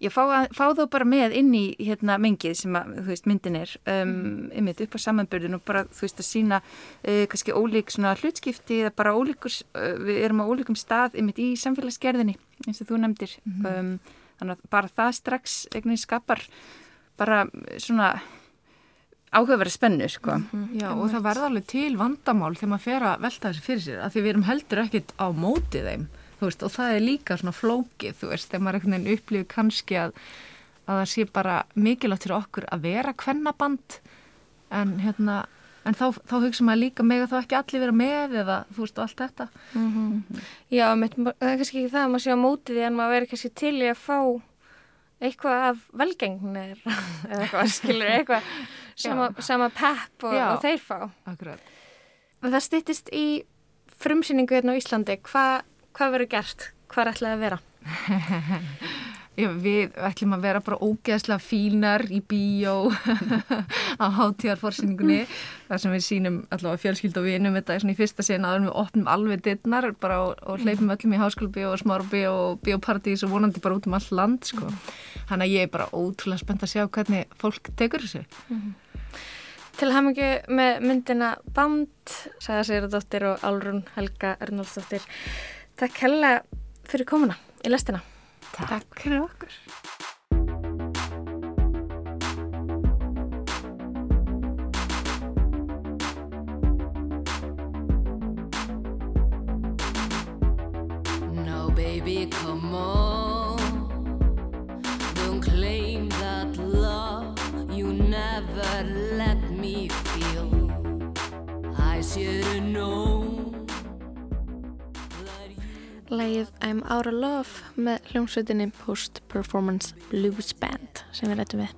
ég fá, fá þá bara með inn í hérna mengið sem að, þú veist, myndin er um, ymmit upp á samanbörðin og bara, þú veist, að sína uh, kannski ólík svona hlutskipti eða bara ólíkur, uh, við erum á ólíkum stað ymmit í samfélagsgerðinni eins og þú nefndir. Um, þannig að bara það strax veginn skapar bara svona áhugaverða spennu, sko.
Já, og það verða alveg til vandamál þegar maður fer að velta þessu fyrir sér, af því við erum heldur ekkit á móti þeim, veist, og það er líka svona flókið, þú veist, þegar maður einhvern veginn upplifir kannski að, að það sé bara mikilvægt fyrir okkur að vera kvennaband, en hérna, en þá, þá hugsa maður líka með að þá ekki allir vera með eða, þú veist, og allt þetta.
Mhm. Já, mitt, það er kannski ekki það að maður sé á móti því en maður verður kannski til í að fá eitthvað af velgengnir eða eitthvað, skilur, eitthvað sama, sama pepp og, og þeir fá.
Akkurat.
Það styttist í frumsýningu hérna á Íslandi. Hva, hvað verður gert? Hvað er ætlaði að vera?
Við ætlum að vera bara ógeðslega fínar í bíó á hátíðarforsýningunni þar sem við sínum allavega fjölskyld og vinum þetta er svona í fyrsta sen aður við opnum alveg dittnar bara og, og hleypum öllum í háskólabíó og smárabíó og bíópartís og vonandi bara út um all land sko. Þannig að ég er bara ótrúlega spennt að sjá hvernig fólk tekur þessu.
Til hamingu með myndina Band, sagða Sigurðardóttir og Álrún Helga Ernálsdóttir. Takk hella fyrir komuna í lestina.
Takk fyrir okkur.
Now, baby, come on. Don't claim that love you never let me feel. I should have known.
Lægið I'm Out of Love með hljómsveitinni Post Performance Blues Band sem við lætum við.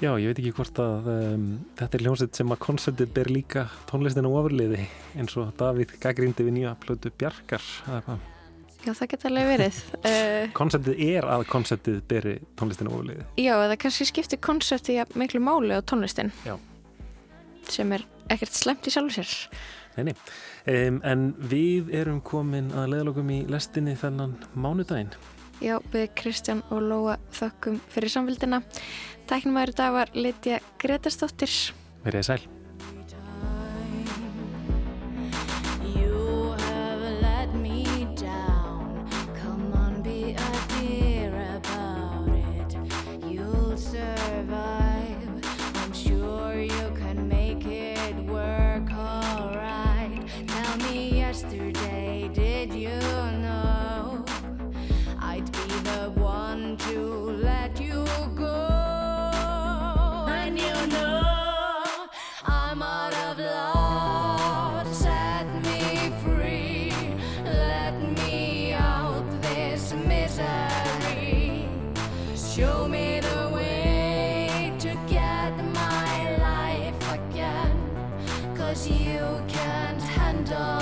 Já, ég veit ekki hvort að um, þetta er hljómsveit sem að konceptið ber líka tónlistina ofurliði eins og Davíð gaggrindi við nýja plötu Bjarkar.
Já, það geta alveg verið. Uh,
Konceptið er að konceptið beri tónlistina ofurliði.
já, eða kannski skiptir konsepti ja, miklu máli á tónlistin
Já.
sem er ekkert slemt í sjálfu sér.
Nei, nei. Um, en við erum komin að leðalokum í lestinni þennan mánudaginn.
Já, við Kristján og Lóa þökkum fyrir samfélgina. Tæknumæður dag var Lidja Gretarsdóttir.
Verið sæl.
Cause you can't handle